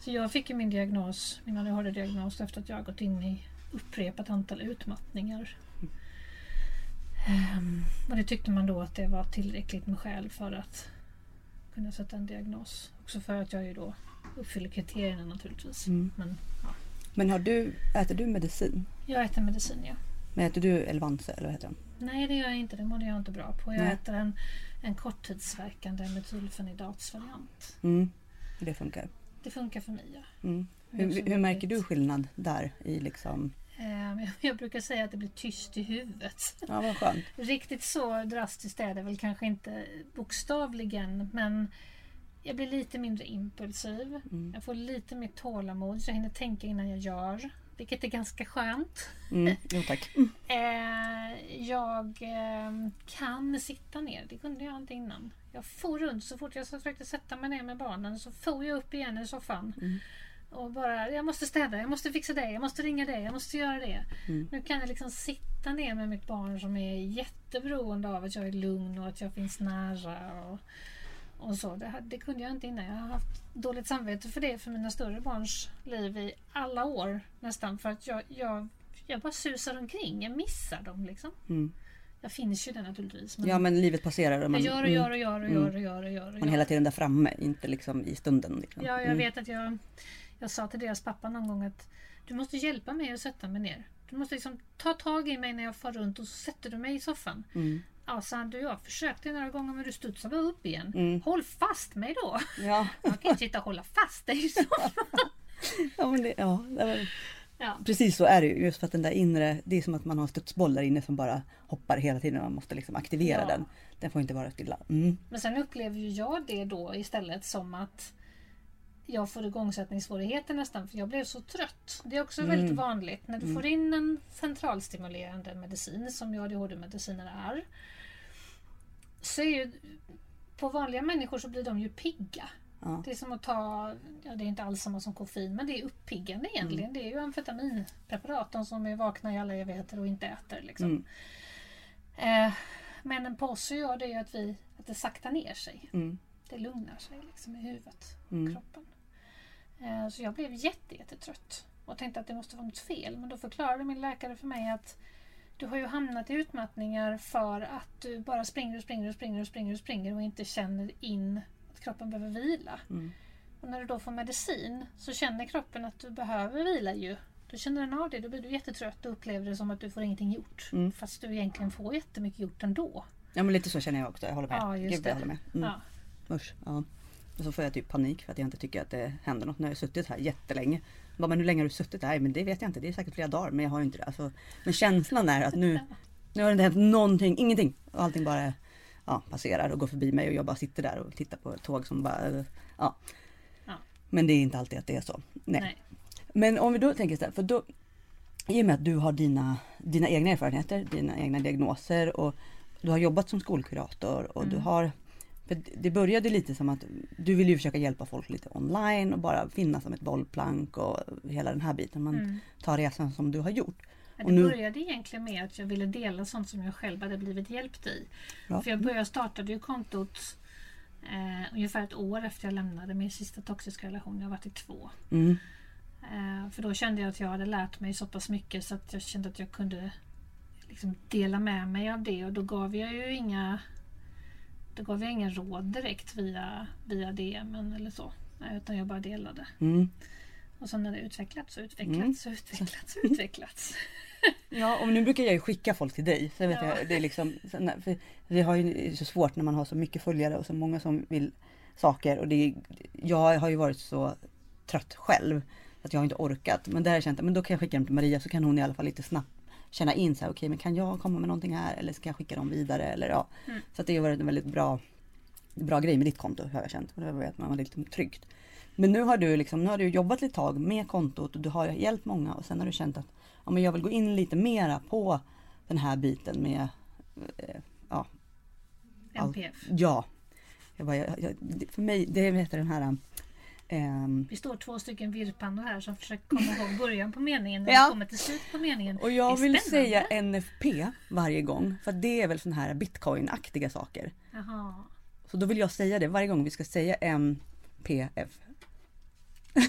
Så jag fick ju min diagnos, min ADHD-diagnos efter att jag har gått in i upprepat antal utmattningar. Ehm, och det tyckte man då att det var tillräckligt med skäl för att kunna sätta en diagnos. Också för att jag ju då uppfyller kriterierna naturligtvis. Mm. Men ja, Men har du, äter du medicin? jag äter medicin ja. Men äter du Elvanse eller vad heter den? Nej det gör jag inte, det mådde jag inte bra på. Jag Nej. äter en, en korttidsverkande metylfenidatsvariant. Mm. Det funkar? Det funkar för mig ja. Mm. Hur, hur märker du skillnad där i liksom? Ehm, jag- Jag brukar säga att det blir tyst i huvudet. Ja vad skönt. Riktigt så drastiskt är det väl kanske inte bokstavligen men jag blir lite mindre impulsiv. Mm. Jag får lite mer tålamod så jag hinner tänka innan jag gör. Vilket är ganska skönt. Mm. Jo tack. Eh, jag eh, kan sitta ner. Det kunde jag inte innan. Jag for runt så fort jag försökte sätta mig ner med barnen så for jag upp igen i soffan. Mm. Och bara, jag måste städa, jag måste fixa det, jag måste ringa det, jag måste göra det. Mm. Nu kan jag liksom sitta ner med mitt barn som är jätteberoende av att jag är lugn och att jag finns nära. Och, och så. Det, här- det kunde jag inte innan. Jag har haft dåligt samvete för det för mina större barns liv i alla år nästan. För att jag, jag, jag bara susar omkring. Jag missar dem liksom. Mm. Jag finns ju där naturligtvis. Men Ja men livet passerar och man, jag gör och mm, gör och gör och Mm. gör och gör och gör. Och man är gör. hela tiden där framme, inte liksom i stunden. Liksom. Ja, jag Mm. vet att jag, jag sa till deras pappa någon gång att du måste hjälpa mig att sätta mig ner. Du måste liksom ta tag i mig när jag far runt och så sätter du mig i soffan. Mm. Ja, sa han, du jag försökte några gånger men du studsar bara upp igen. Mm. Håll fast mig då! Ja. Man kan ju inte sitta och hålla fast dig soffan. ja men det, ja, det var, Ja. Precis så är det ju. Just för att den där inre, det är som att man har en studsboll där inne som bara hoppar hela tiden. Man måste liksom aktivera Ja. den. Den får inte vara stilla. Mm. Men sen upplever ju jag det då istället som att jag får igångsättningssvårigheter nästan för jag blev så trött. Det är också Mm. väldigt vanligt när du får in en centralstimulerande medicin som ju ADHD-mediciner är. Så är ju, på vanliga människor så blir de ju pigga. Ja. Det är som att ta, ja det är inte alls samma som koffein men det är uppiggande egentligen. Det är ju amfetaminpreparat, de som är vakna i alla evigheter och inte äter. Liksom. Mm. Eh, men en påse gör det ju att, vi, att det saktar ner sig. Mm. Det lugnar sig liksom i huvudet och Mm. kroppen. Eh, så jag blev jätte, jättetrött och tänkte att det måste vara något fel. Men då förklarade min läkare för mig att du har ju hamnat i utmattningar för att du bara springer och springer och springer och springer och springer och inte känner in att kroppen behöver vila. Mm. Och när du då får medicin så känner kroppen att du behöver vila ju. Då känner den av det, då blir du jättetrött och upplever det som att du får ingenting gjort. Mm. Fast du egentligen får jättemycket gjort ändå. Ja men lite så känner jag också. Jag håller med. Ja, just Gud, det. jag håller med. Mm. Ja. Usch, ja. Och så får jag typ panik för att jag inte tycker att det händer något när jag har suttit här jättelänge. Bara, men hur länge har du suttit här? Men det vet jag inte. Det är säkert flera dagar. Men jag har ju inte det. Alltså, men känslan är att nu, nu har det inte hänt någonting. Ingenting. Och allting bara ja, passerar och går förbi mig och jag bara sitter där och tittar på ett tåg som bara... eh, Ja. Ja. Men det är inte alltid att det är så. Nej. Nej. Men om vi då tänker så här, för då i och med att du har dina, dina egna erfarenheter, dina egna diagnoser och du har jobbat som skolkurator och du Mm. har för det började lite som att du vill ju försöka hjälpa folk lite online och bara finnas som ett bollplank och hela den här biten. Man Mm. tar resan som du har gjort. Ja, det nu- började egentligen med att jag ville dela sånt som jag själv hade blivit hjälpt i. Ja. För jag började startade ju kontot eh, ungefär ett år efter jag lämnade min sista toxiska relation. Jag har varit i två. Mm. Eh, för då kände jag att jag hade lärt mig så pass mycket så att jag kände att jag kunde liksom dela med mig av det och då gav jag ju inga då gav jag inga råd direkt via, via DM eller så. Utan jag bara delade. Mm. Och sen har det utvecklats och utvecklats Mm. och utvecklats och utvecklats. Ja, och nu brukar jag ju skicka folk till dig. Så vet Ja. jag, det är liksom, det har ju så svårt när man har så mycket följare och så många som vill saker. Och det, jag har ju varit så trött själv. Att jag har inte orkat. Men där har jag känt att men då kan jag skicka dem till Maria så kan hon i alla fall lite snabbt känna in så här, okej men kan jag komma med någonting här eller ska jag skicka dem vidare eller ja. Mm. Så att det har varit en väldigt bra, bra grej med ditt konto har jag känt. Och det var att man var lite tryggt. Men nu har du liksom, nu har du jobbat ett tag med kontot och du har hjälpt många och sen har du känt att ja, men jag vill gå in lite mera på den här biten med eh, ja. NPF. ja. Jag bara, jag, jag, för mig, det heter den här ehm, Vi står två stycken virrpannor här som försöker komma ihåg början på meningen när Ja. vi kommer till slut på meningen. och jag vill säga NFP varje gång för det är väl sån här bitcoin-aktiga saker. Jaha. Så då vill jag säga det varje gång vi ska säga MPF.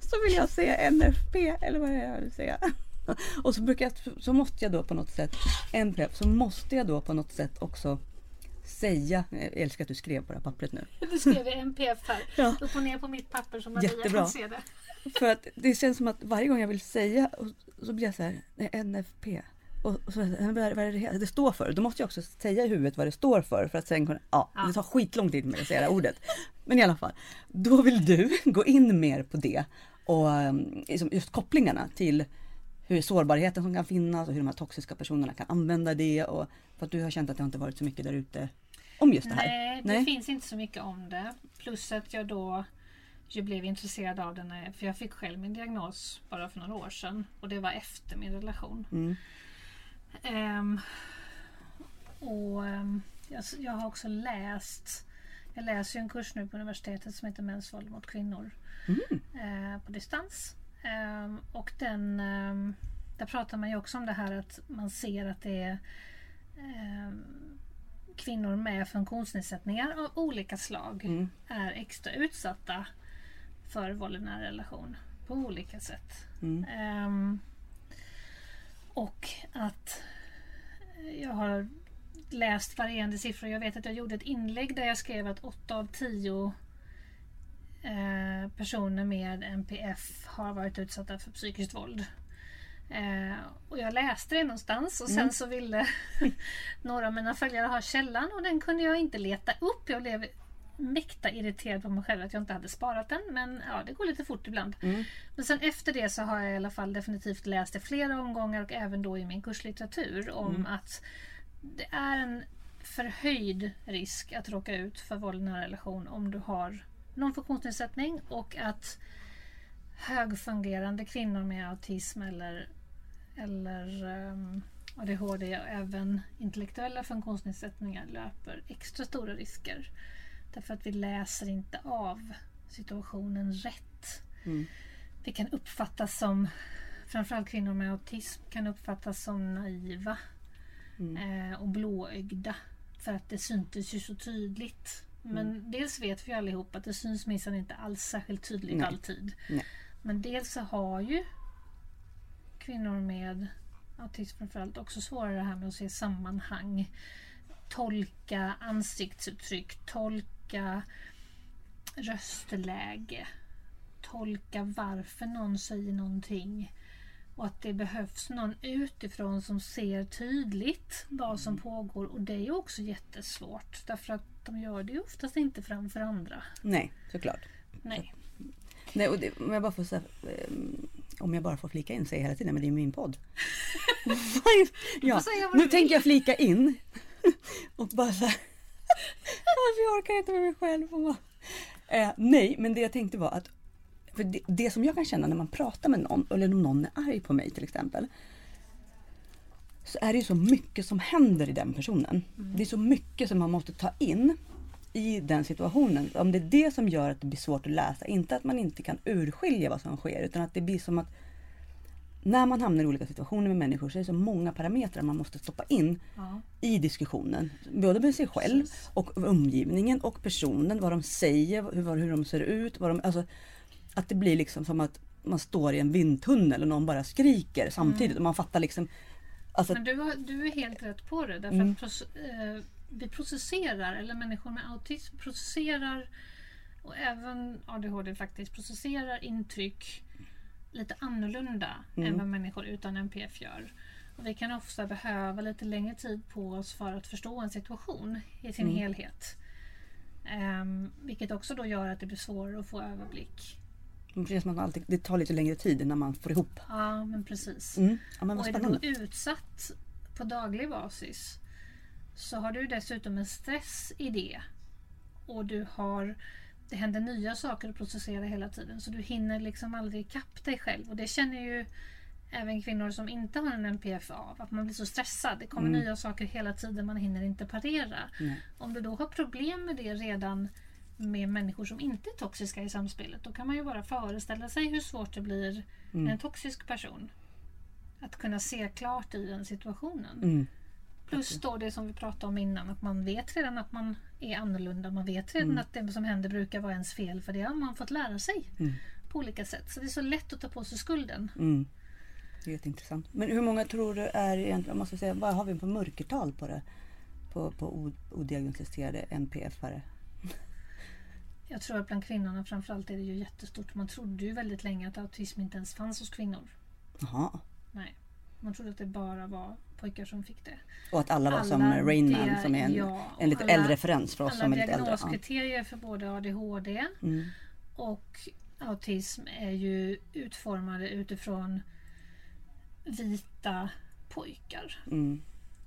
så vill jag säga NFP eller vad är jag vill säga. Och så brukar jag, så måste jag då på något sätt, NPF, så måste jag då på något sätt också säga, jag älskar att du skrev på det här pappret nu. Du skrev NPF här. Ja. Upp och ner på mitt papper som Maria Jättebra. kan se det. För att det känns som att varje gång jag vill säga så blir jag så här, nej, NFP. Och och så, vad är det det står för? Då måste jag också säga i huvudet vad det står för för att sen kunna, ja, Ja. det tar skitlång tid med att säga det här ordet. Men i alla fall, då vill du gå in mer på det och um, liksom just kopplingarna till hur sårbarheten som kan finnas och hur de här toxiska personerna kan använda det och för att du har känt att det inte varit så mycket där ute om just det här. Nej, det Nej. finns inte så mycket om det. Plus att jag då ju blev intresserad av det när, för jag fick själv min diagnos bara för några år sedan. Och det var efter min relation. Mm. Ehm, och ehm, jag, jag har också läst Jag läser en kurs nu på universitetet som heter Mäns våld mot kvinnor eh, på distans. Ehm, och den, ehm, där pratar man ju också om det här att man ser att det är ehm, kvinnor med funktionsnedsättningar av olika slag Mm. är extra utsatta för våld i nära relation på olika sätt. Mm. Ehm, och att jag har läst varierande siffror. Jag vet att jag gjorde ett inlägg där jag skrev att 8 av 10 eh, personer med NPF har varit utsatta för psykiskt våld. Eh, och jag läste det någonstans och sen Mm. så ville några av mina följare ha källan och den kunde jag inte leta upp. Jag blev mäkta irriterad på mig själv att jag inte hade sparat den. Men ja, det går lite fort ibland. Mm. Men sen efter det så har jag i alla fall definitivt läst det flera omgångar och även då i min kurslitteratur om Mm. att det är en förhöjd risk att råka ut för våld i nära relation om du har någon funktionsnedsättning och att högfungerande kvinnor med autism eller, eller um, ADHD och även intellektuella funktionsnedsättningar löper extra stora risker. Därför att vi läser inte av situationen rätt. Mm. Vi kan uppfattas som, framförallt kvinnor med autism, kan uppfattas som naiva Mm. eh, och blåögda. För att det syntes ju så tydligt. Men Mm. dels vet vi allihop att det syns minsann inte alls särskilt tydligt Nej. alltid. Nej. Men dels så har ju kvinnor med autism framförallt också svårare det här med att se sammanhang. Tolka ansiktsuttryck, tolka röstläge. Tolka varför någon säger någonting. Och att det behövs någon utifrån som ser tydligt vad som pågår. Och det är ju också jättesvårt. Därför att de gör det ju oftast inte framför andra. Nej, såklart. Nej. Nej, och det, om, jag bara får, säga, ehm, om jag bara får flika in, säger jag hela tiden, men det är min podd. ja, nu tänker jag flika in. och bara så här. Varför jag orkar inte med mig själv. Och bara, eh, nej, men det jag tänkte var att för det, det som jag kan känna när man pratar med någon, eller om någon är arg på mig till exempel. Så är det ju så mycket som händer i den personen. Det är så mycket som man måste ta in i den situationen. Om det är det som gör att det blir svårt att läsa, inte att man inte kan urskilja vad som sker utan att det blir som att när man hamnar i olika situationer med människor så är det så många parametrar man måste stoppa in Ja. i diskussionen. Både med sig själv Precis. och omgivningen och personen, vad de säger, hur, hur de ser ut. Vad de, alltså, att det blir liksom som att man står i en vindtunnel och någon bara skriker samtidigt och man fattar liksom Alltså, Men du, har, du är helt rätt på det. Därför Mm. att eh, vi processerar, eller människor med autism processerar och även ADHD faktiskt processerar intryck lite annorlunda Mm. än vad människor utan NPF gör. Och vi kan ofta behöva lite längre tid på oss för att förstå en situation i sin Mm. helhet. Ehm, vilket också då gör att det blir svårare att få överblick. Det känns som att man alltid, det tar lite längre tid innan man får ihop. Ja, men precis. Mm. Ja, men Och är du då utsatt på daglig basis så har du dessutom en stress i det. Och du har det händer nya saker att processera hela tiden så du hinner liksom aldrig ikapp dig själv. Och det känner ju även kvinnor som inte har en NPF av. Att man blir så stressad. Det kommer Mm. nya saker hela tiden. Man hinner inte parera. Nej. Om du då har problem med det redan med människor som inte är toxiska i samspelet. Då kan man ju bara föreställa sig hur svårt det blir Mm. en toxisk person. Att kunna se klart i den situationen. Mm. Plus då det som vi pratade om innan. Att man vet redan att man är annorlunda. Man vet redan Mm. att det som händer brukar vara ens fel. För det har man fått lära sig Mm. på olika sätt. Så det är så lätt att ta på sig skulden. Mm. Det är jätteintressant. Men hur många tror du är egentligen, måste säga, vad har vi på mörkertal på det? På, på odiagnostiserade NPF-are? Jag tror att bland kvinnorna framförallt är det ju jättestort. Man trodde ju väldigt länge att autism inte ens fanns hos kvinnor. Jaha. Nej. Man trodde att det bara var pojkar som fick det. Och att alla var Alla som Rain Man som är en, ja, en lite alla- äldre referens för oss Alla som är lite äldre. Ja. diagnoskriterier för både ADHD Mm. och autism är ju utformade utifrån vita pojkar. Mm.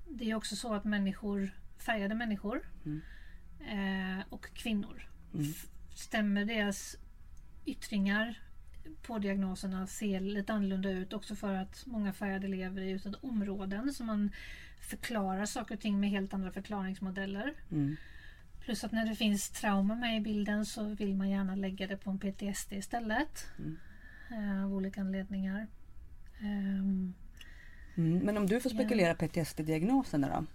Det är också så att människor, färgade människor Mm. eh, och kvinnor Mm. Stämmer deras yttringar på diagnoserna ser lite annorlunda ut också för att många färgade lever i utsatta områden så man förklarar saker och ting med helt andra förklaringsmodeller. Mm. Plus att när det finns trauma med i bilden så vill man gärna lägga det på en PTSD istället. Mm. Eh, av olika anledningar. Ehm, Mm. Men om du får spekulera PTSD-diagnoserna då?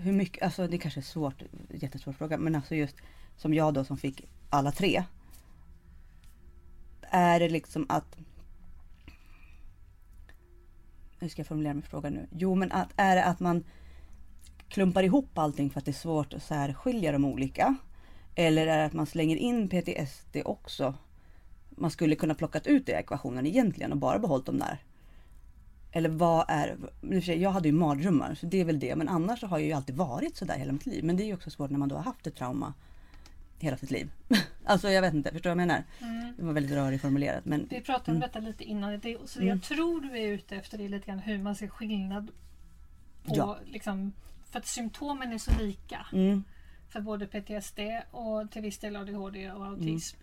Hur mycket, alltså det kanske är svårt, jättesvår fråga, men alltså just som jag då som fick alla tre. Är det liksom att hur ska jag formulera min fråga nu? Jo men att, är det att man klumpar ihop allting för att det är svårt att särskilja de olika? Eller är det att man slänger in PTSD också? Man skulle kunna plockat ut det i ekvationen egentligen och bara behållit dem där. Eller vad är, jag hade ju mardrömmar så det är väl det. Men annars så har jag ju alltid varit sådär hela mitt liv. Men det är ju också svårt när man då har haft ett trauma hela sitt liv. alltså jag vet inte, förstår du vad jag menar? Mm. Det var väldigt rörigt formulerat men Vi pratade om detta lite innan. Det, så det Mm. jag tror du är ute efter är lite grann hur man ser skillnad på Ja. liksom, för att symptomen är så lika mm, för både PTSD och till viss del ADHD och autism.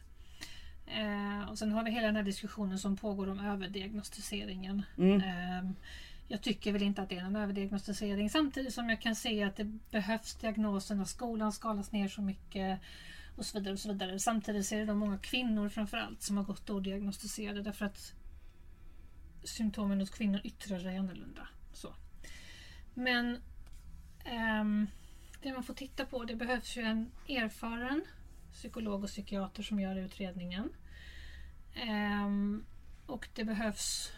Eh, och sen har vi hela den här diskussionen som pågår om överdiagnostiseringen. mm, Eh, jag tycker väl inte att det är en överdiagnostisering samtidigt som jag kan se att det behövs diagnoser när skolan skalas ner så mycket och så vidare. och så vidare. Samtidigt så är det då många kvinnor framförallt som har gått odiagnostiserade därför att symptomen hos kvinnor yttrar sig annorlunda. Så. Men ehm, det man får titta på, det behövs ju en erfaren psykolog och psykiater som gör utredningen. Ehm, och det behövs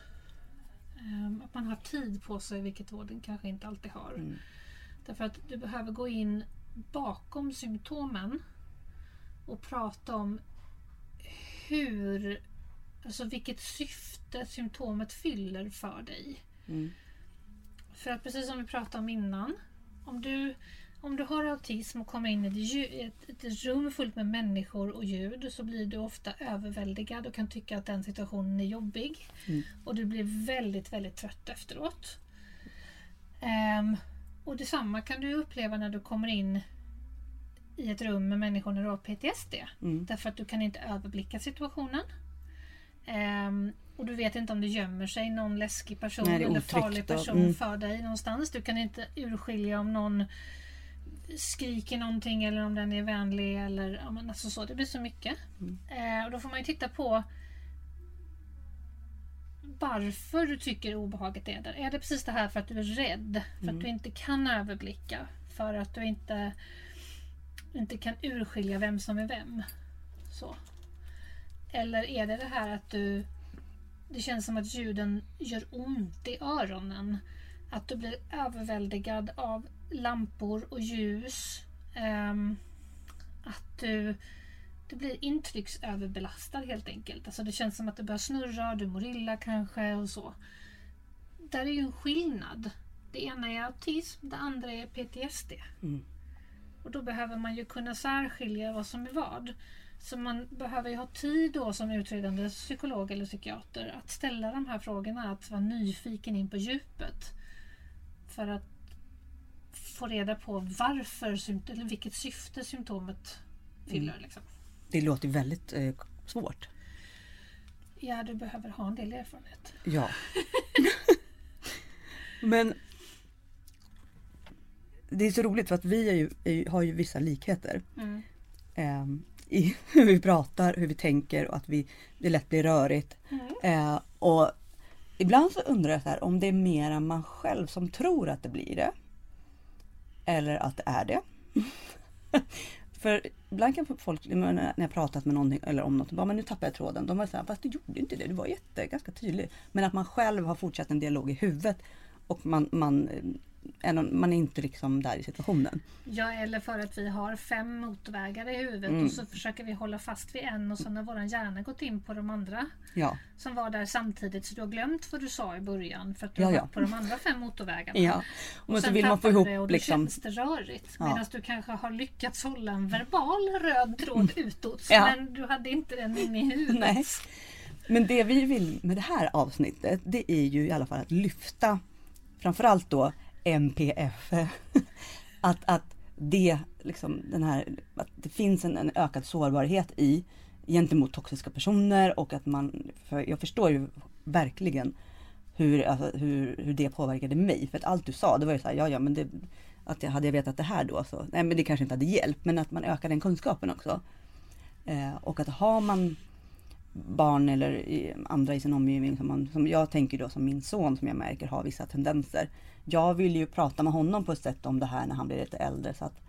ehm, att man har tid på sig, vilket vården kanske inte alltid har. Mm. Därför att du behöver gå in bakom symptomen och prata om hur, alltså vilket syfte symptomet fyller för dig. mm, För att precis som vi pratade om innan, om du, om du har autism och kommer in i ett, ett, ett rum fullt med människor och ljud så blir du ofta överväldigad och kan tycka att den situationen är jobbig. Mm. Och du blir väldigt, väldigt trött efteråt. Ehm, och detsamma kan du uppleva när du kommer in i ett rum med människor när du har PTSD. mm, Därför att du kan inte överblicka situationen. Ehm, och du vet inte om det gömmer sig någon läskig person Nej, eller farlig person mm. för dig någonstans. Du kan inte urskilja om någon skriker någonting eller om den är vänlig eller ja, men alltså så. Det blir så mycket. Mm. Eh, och då får man ju titta på varför du tycker obehaget är där. Är det precis det här för att du är rädd? För Mm. att du inte kan överblicka? För att du inte, inte kan urskilja vem som är vem? Så. Eller är det det här att du det känns som att ljuden gör ont i öronen. Att du blir överväldigad av lampor och ljus. Um, att du, du blir intrycksöverbelastad helt enkelt. Alltså det känns som att det börjar snurra, du mår illa kanske och så. Där är ju en skillnad. Det ena är autism, det andra är PTSD. mm. Och då behöver man ju kunna särskilja vad som är vad. Så man behöver ju ha tid då som utredande psykolog eller psykiater att ställa de här frågorna, att vara nyfiken in på djupet. För att få reda på varför, eller vilket syfte symptomet fyller. Liksom. Det låter väldigt eh, svårt. Ja, du behöver ha en del erfarenhet. Ja. Men det är så roligt för att vi ju, är har ju vissa likheter. Mm. ehm, i hur vi pratar, hur vi tänker och att vi, det lätt blir rörigt. Mm. Eh, och ibland så undrar jag så här, om det är mera man själv som tror att det blir det. Eller att det är det. För ibland kan folk, när jag pratat med någon eller om något, bara, men nu tappar jag tråden. De var så här, fast du gjorde inte det, du var jätte, ganska tydlig. Men att man själv har fortsatt en dialog i huvudet och man, man, någon- man är inte liksom där i situationen. Ja, eller för att vi har fem motorvägar i huvudet Mm. och så försöker vi hålla fast vid en och så när våran hjärna gått in på de andra Ja, som var där samtidigt så du har glömt vad du sa i början för att du Ja, har ja. på de andra fem motorvägarna. ja. Och så sen vill man få ihop det och liksom. känns det rörigt. Ja. Medan du kanske har lyckats hålla en verbal röd tråd utåt Ja. men du hade inte den inne i huvudet. Nej. Men det vi vill med det här avsnittet det är ju i alla fall att lyfta framförallt då MPF. Att, att det liksom den här, att det finns en, en ökad sårbarhet i gentemot toxiska personer och att man, för jag förstår ju verkligen hur, alltså, hur, hur det påverkade mig. För att allt du sa det var ju så här, ja ja men det, att jag hade jag vetat det här då så, nej men det kanske inte hade hjälpt men att man ökar den kunskapen också. Eh, och att har man barn eller i, andra i sin omgivning som, man, som jag tänker då som min son som jag märker har vissa tendenser. Jag vill ju prata med honom på ett sätt om det här när han blir lite äldre så att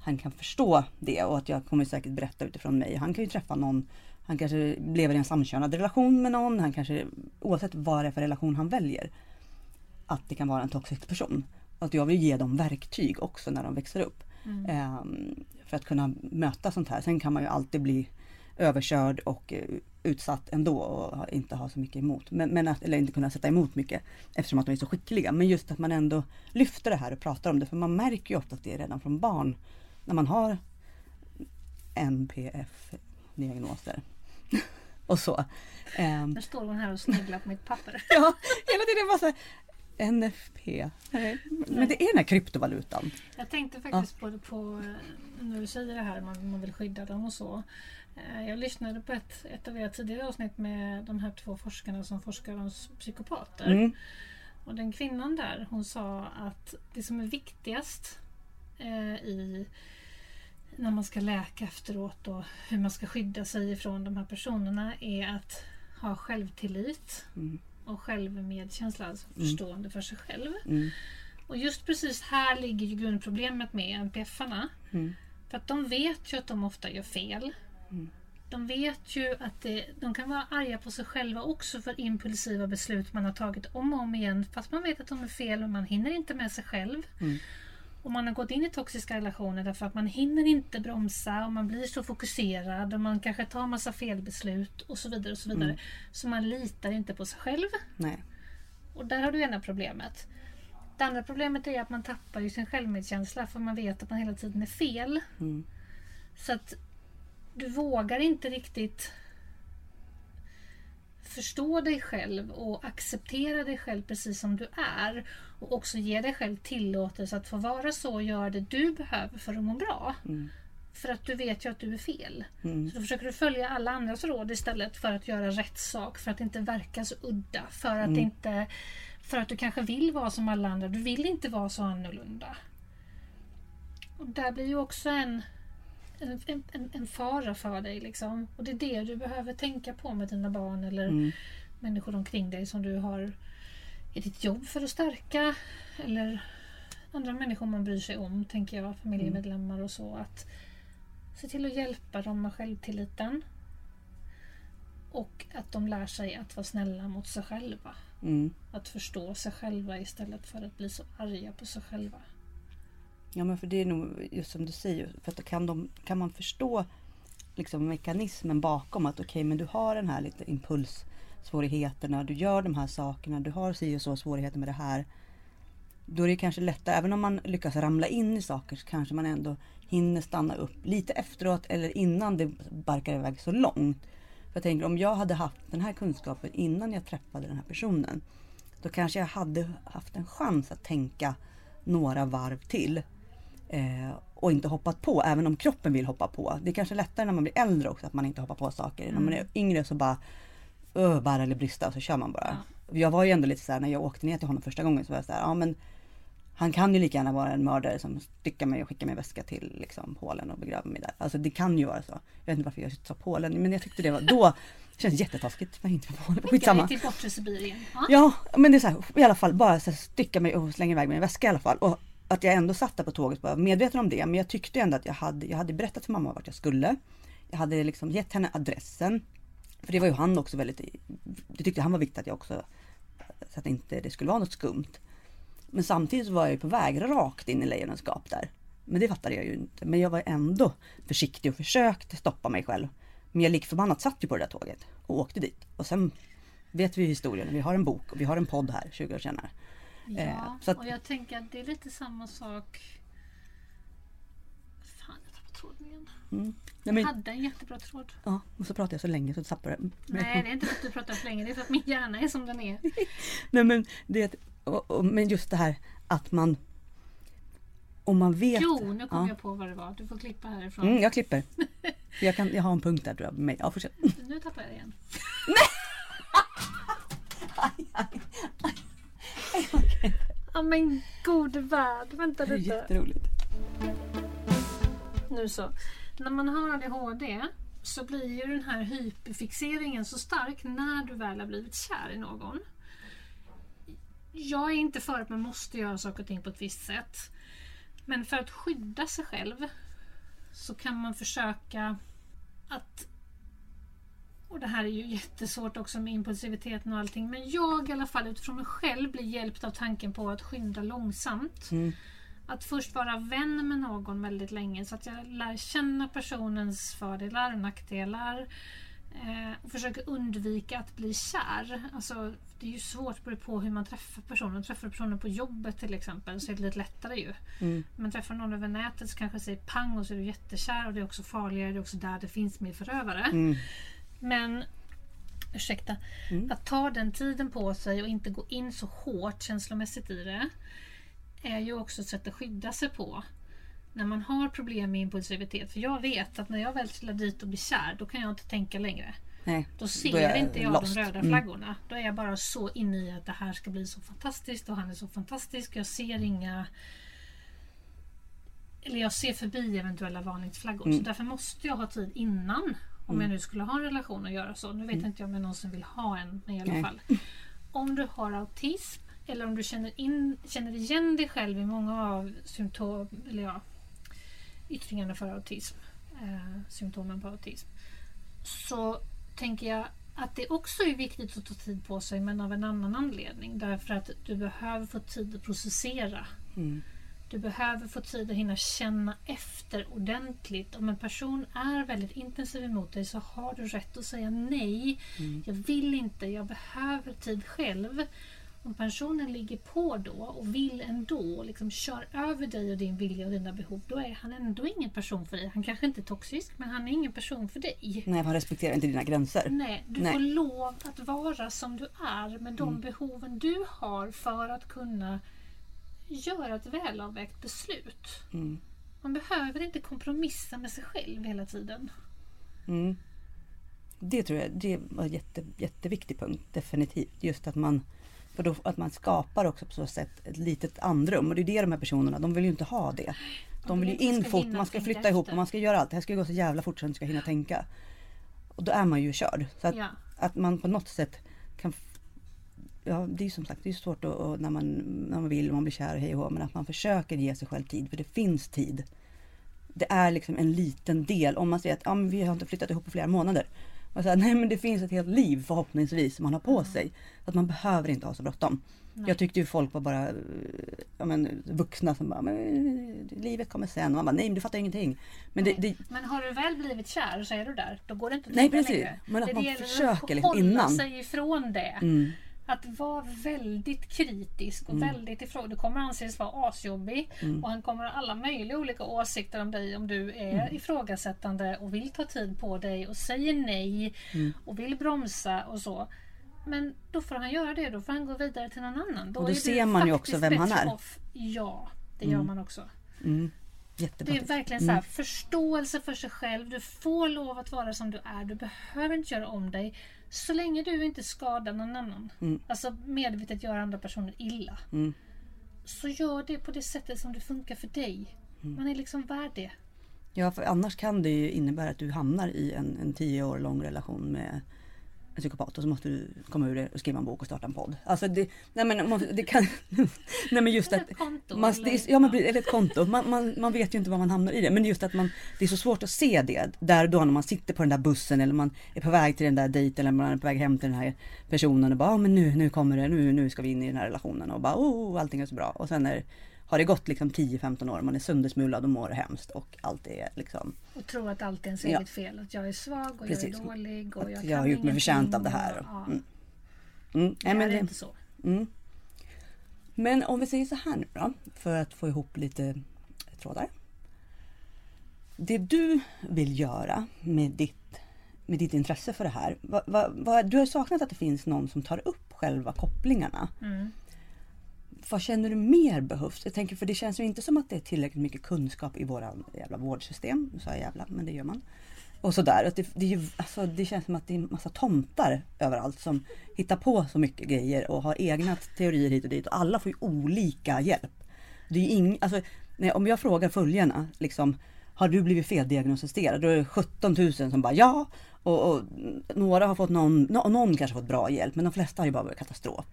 han kan förstå det och att jag kommer säkert berätta utifrån mig. Han kan ju träffa någon, han kanske lever i en samkönad relation med någon, han kanske oavsett vad det är för relation han väljer. Att det kan vara en toxisk person. Att jag vill ge dem verktyg också när de växer upp. Mm. Ehm, för att kunna möta sånt här. Sen kan man ju alltid bli överkörd och eh, utsatt ändå och inte ha så mycket emot. Men, men att, eller inte kunna sätta emot mycket eftersom att de är så skickliga. Men just att man ändå lyfter det här och pratar om det. För man märker ju ofta att det är redan från barn. När man har NPF-diagnoser. och så. Ehm, Nu står hon här och sneglar på mitt papper. ja, hela tiden bara så här, NFP. Nej, Men det är den här kryptovalutan. Jag tänkte faktiskt på, på eh, när du säger det här, man, man vill skydda dem och så. Eh, Jag lyssnade på ett, ett av era tidigare avsnitt med de här två forskarna som forskar om psykopater. Mm. Och den kvinnan där, hon sa att det som är viktigast eh, i när man ska läka efteråt och hur man ska skydda sig ifrån de här personerna är att ha självtillit Mm. och självmedkänsla, alltså Mm. förstående för sig själv. Mm. Och just precis här ligger ju grundproblemet med NPF-arna. Mm. För att de vet ju att de ofta gör fel. Mm. De vet ju att det, de kan vara arga på sig själva också för impulsiva beslut man har tagit om och om igen. Fast man vet att de är fel och man hinner inte med sig själv. Mm. Och man har gått in i toxiska relationer därför att man hinner inte bromsa och man blir så fokuserad och man kanske tar massa felbeslut och så vidare. och Så vidare. Mm. Så man litar inte på sig själv. Nej. Och där har du ena problemet. Det andra problemet är att man tappar ju sin självmedkänsla för man vet att man hela tiden är fel. Mm. Så att du vågar inte riktigt förstå dig själv och acceptera dig själv precis som du är. Och också ge dig själv tillåtelse att få vara så och göra det du behöver för att må bra. Mm. För att du vet ju att du är fel. Mm. Så då försöker du följa alla andras råd istället för att göra rätt sak. För att inte verka så udda. För att, Mm. inte, för att du kanske vill vara som alla andra. Du vill inte vara så annorlunda. Och där blir ju också en, en, en, en fara för dig. Liksom. Och det är det du behöver tänka på med dina barn eller Mm. människor omkring dig som du har i ditt jobb för att stärka. Eller andra människor man bryr sig om, tänker jag, familjemedlemmar och så. Att se till att hjälpa dem med självtilliten. Och att de lär sig att vara snälla mot sig själva. Mm. Att förstå sig själva istället för att bli så arga på sig själva. Ja men för det är nog just som du säger, för att kan, de, kan man förstå liksom mekanismen bakom att okej men du har den här lite impulssvårigheterna, du gör de här sakerna, du har si och så svårigheter med det här. Då är det kanske lättare, även om man lyckas ramla in i saker så kanske man ändå hinner stanna upp lite efteråt eller innan det barkar iväg så långt. För jag tänker om jag hade haft den här kunskapen innan jag träffade den här personen. Då kanske jag hade haft en chans att tänka några varv till. Eh, och inte hoppat på, även om kroppen vill hoppa på. Det är kanske lättare när man blir äldre också att man inte hoppar på saker. När man är yngre så bara öh, bära eller brista och så kör man bara. Jag var ju ändå lite såhär när jag åkte ner till honom första gången så var jag såhär, ja men han kan ju lika gärna vara en mördare som styckar mig och skickar min väska till liksom, Polen och begraver mig där. Alltså det kan ju vara så. Jag vet inte varför jag sa Polen, men jag tyckte det var då. Det känns jättetaskigt. Men inte Polen. Skitsamma. Till bortre Sibirien. Ja. Ja, men det är så här, i alla fall bara så här, stycka mig och slänga iväg min väska i alla fall. Och att jag ändå satt där på tåget var medveten om det. Men jag tyckte ändå att jag hade, jag hade berättat för mamma vart jag skulle. Jag hade liksom gett henne adressen. För det var ju han också väldigt, det tyckte han var viktigt att jag också, så att inte det skulle vara något skumt. Men samtidigt så var jag ju på väg rakt in i Lejonens gap där. Men det fattade jag ju inte. Men jag var ändå försiktig och försökte stoppa mig själv. Men jag likförbannat satt ju på det där tåget och åkte dit. Och sen vet vi historien. Vi har en bok och vi har en podd här 20 år senare. Ja, Eh, så att- och jag tänker att det är lite samma sak. Fan, jag tappade tråden igen. Mm. Nej, Jag men, hade en jättebra tråd. ja, och så pratar jag så länge så tappar jag. Nej, det är inte för att du pratar för länge. Det är för att min hjärna är som den är. Nej men, det, och, och, men just det här att man om man vet. Jo, nu kom ja. jag på vad det var. Du får klippa härifrån. Mm, jag klipper. Jag, kan, jag har en punkt där tror jag. Ja, fortsätt. Nu tappar jag igen. Ja men gode värld. Vänta Det är lite. jätteroligt. Nu så. När man har ADHD så blir ju den här hyperfixeringen så stark när du väl har blivit kär i någon. Jag är inte för att man måste göra saker och ting på ett visst sätt. Men för att skydda sig själv så kan man försöka att och det här är ju jättesvårt också med impulsiviteten och allting. Men jag i alla fall utifrån mig själv blir hjälpt av tanken på att skynda långsamt. Mm. Att först vara vän med någon väldigt länge så att jag lär känna personens fördelar och nackdelar. Eh, och försöker undvika att bli kär. Alltså, det är ju svårt beroende på hur man träffar personen. Träffar du personen på jobbet till exempel så är det lite lättare ju. Mm. Men träffar någon över nätet så kanske säger pang och så är du jättekär och det är också farligare. Det är också där det finns mer förövare. Mm. Men ursäkta, Mm. att ta den tiden på sig och inte gå in så hårt känslomässigt i det är ju också ett sätt att skydda sig på. När man har problem med impulsivitet. För jag vet att när jag väl trillar dit och blir kär, då kan jag inte tänka längre. Nej, Då ser Då jag inte jag lost. de röda Mm. flaggorna. Då är jag bara så inne i att det här ska bli så fantastiskt och han är så fantastisk. Jag ser inga... Eller jag ser förbi eventuella varningsflaggor. Mm. Så därför måste jag ha tid innan. Om jag nu skulle ha en relation och göra så. Nu vet inte jag om jag någonsin vill ha en. Men i alla Nej. fall. Om du har autism eller om du känner, in, känner igen dig själv i många av symptom, eller ja, yttringarna för autism. Eh, symptomen på autism så tänker jag att det också är viktigt att ta tid på sig men av en annan anledning. Därför att du behöver få tid att processera. Mm. Du behöver få tid att hinna känna efter ordentligt. Om en person är väldigt intensiv emot dig så har du rätt att säga nej. Jag vill inte, jag behöver tid själv. Om personen ligger på då och vill ändå, liksom kör över dig och din vilja och dina behov, då är han ändå ingen person för dig. Han kanske inte är toxisk, men han är ingen person för dig. Nej, man respekterar inte dina gränser. Nej, du Nej. får lov att vara som du är med de Mm. behoven du har för att kunna göra ett välavvägt beslut. Mm. Man behöver inte kompromissa med sig själv hela tiden. Mm. Det tror jag det var en jätte, jätteviktig punkt, definitivt. Just att man, för då, att man skapar också på så sätt ett litet andrum. Och det är det de här personerna, de vill ju inte ha det. De vill ju in fort, man ska flytta ihop och man ska göra allt. Det här ska gå så jävla fort så att man ska hinna tänka. Och då är man ju körd. Så att, Ja. att man på något sätt kan Ja, det är som sagt det är svårt att, att när, man, när man vill och man blir kär hej och hå, men att man försöker ge sig själv tid för det finns tid. Det är liksom en liten del. Om man säger att men vi har inte flyttat ihop på flera månader. Och så här, nej men det finns ett helt liv förhoppningsvis som man har på sig. Så att man behöver inte ha så bråttom. Nej. Jag tyckte ju folk var bara ja, men, vuxna som bara, men, livet kommer sen. Och man bara, nej men du fattar ingenting. Men det, det, Men har du väl blivit kär så är du där. Då går det inte att Nej, precis. längre. Men att det man gäller försöker att liksom hålla innan. sig ifrån det. mm, Att vara väldigt kritisk och Mm. väldigt ifrån. Du kommer anses vara asjobbig Mm. och han kommer ha alla möjliga olika åsikter om dig om du är Mm. ifrågasättande och vill ta tid på dig och säger nej Mm. och vill bromsa och så. Men då får han göra det, då får han gå vidare till någon annan. Och då är du ser man ju också vem han är. Off. Ja, det gör Mm. man också. mm, Det jättebra. är tips. verkligen så här, förståelse för sig själv. Du får lov att vara som du är. Du behöver inte göra om dig. Så länge du inte skadar någon annan. Mm. Alltså medvetet gör andra personer illa. Mm. Så gör det på det sättet som det funkar för dig. Mm. Man är liksom värd det. Ja, för annars kan det ju innebära att du hamnar i en, en tio år lång relation med en psykopat och så måste du komma ur det och skriva en bok och starta en podd. Alltså det, nej men man- det kan, nej men just Eller att ett konto. man, eller- ja, men, eller ett konto. Man, man, man vet ju inte var man hamnar i det. Men just att man, det är så svårt att se det där då när man sitter på den där bussen eller man är på väg till den där dejten eller man är på väg hem till den här personen och bara, ja men nu, nu kommer det, nu, nu ska vi in i den här relationen och bara, oh, allting är så bra. Och sen är, har det gått liksom 10-15 år, man är söndersmulad och mår hemskt och allt är liksom, Och tro att allt är ens Ja. eget fel. Att jag är svag och Precis. jag är dålig. Och att jag, jag, har kan gjort mig förtjänt av det här. och- ja, Mm. Mm, Det nej, men är det, inte så. Mm. Men om vi säger så här nu då, för att få ihop lite trådar. Det du vill göra med ditt, med ditt intresse för det här. Vad, vad, vad, du har saknat att det finns någon som tar upp själva kopplingarna. Mm. Vad känner du mer behövs? Jag tänker för det känns ju inte som att det är tillräckligt mycket kunskap i våra jävla vårdsystem. Nu sa jag jävla, men det gör man. Och sådär. Att Det, det, är ju, alltså, det känns som att det är en massa tomtar överallt som hittar på så mycket grejer och har egna teorier hit och dit. Och alla får ju olika hjälp. Det är ing, alltså, nej, om jag frågar följarna, liksom, har du blivit feldiagnostiserad? Då är det 17 000 som bara ja. Och, och några har fått någon, någon kanske fått bra hjälp men de flesta har ju bara varit katastrof.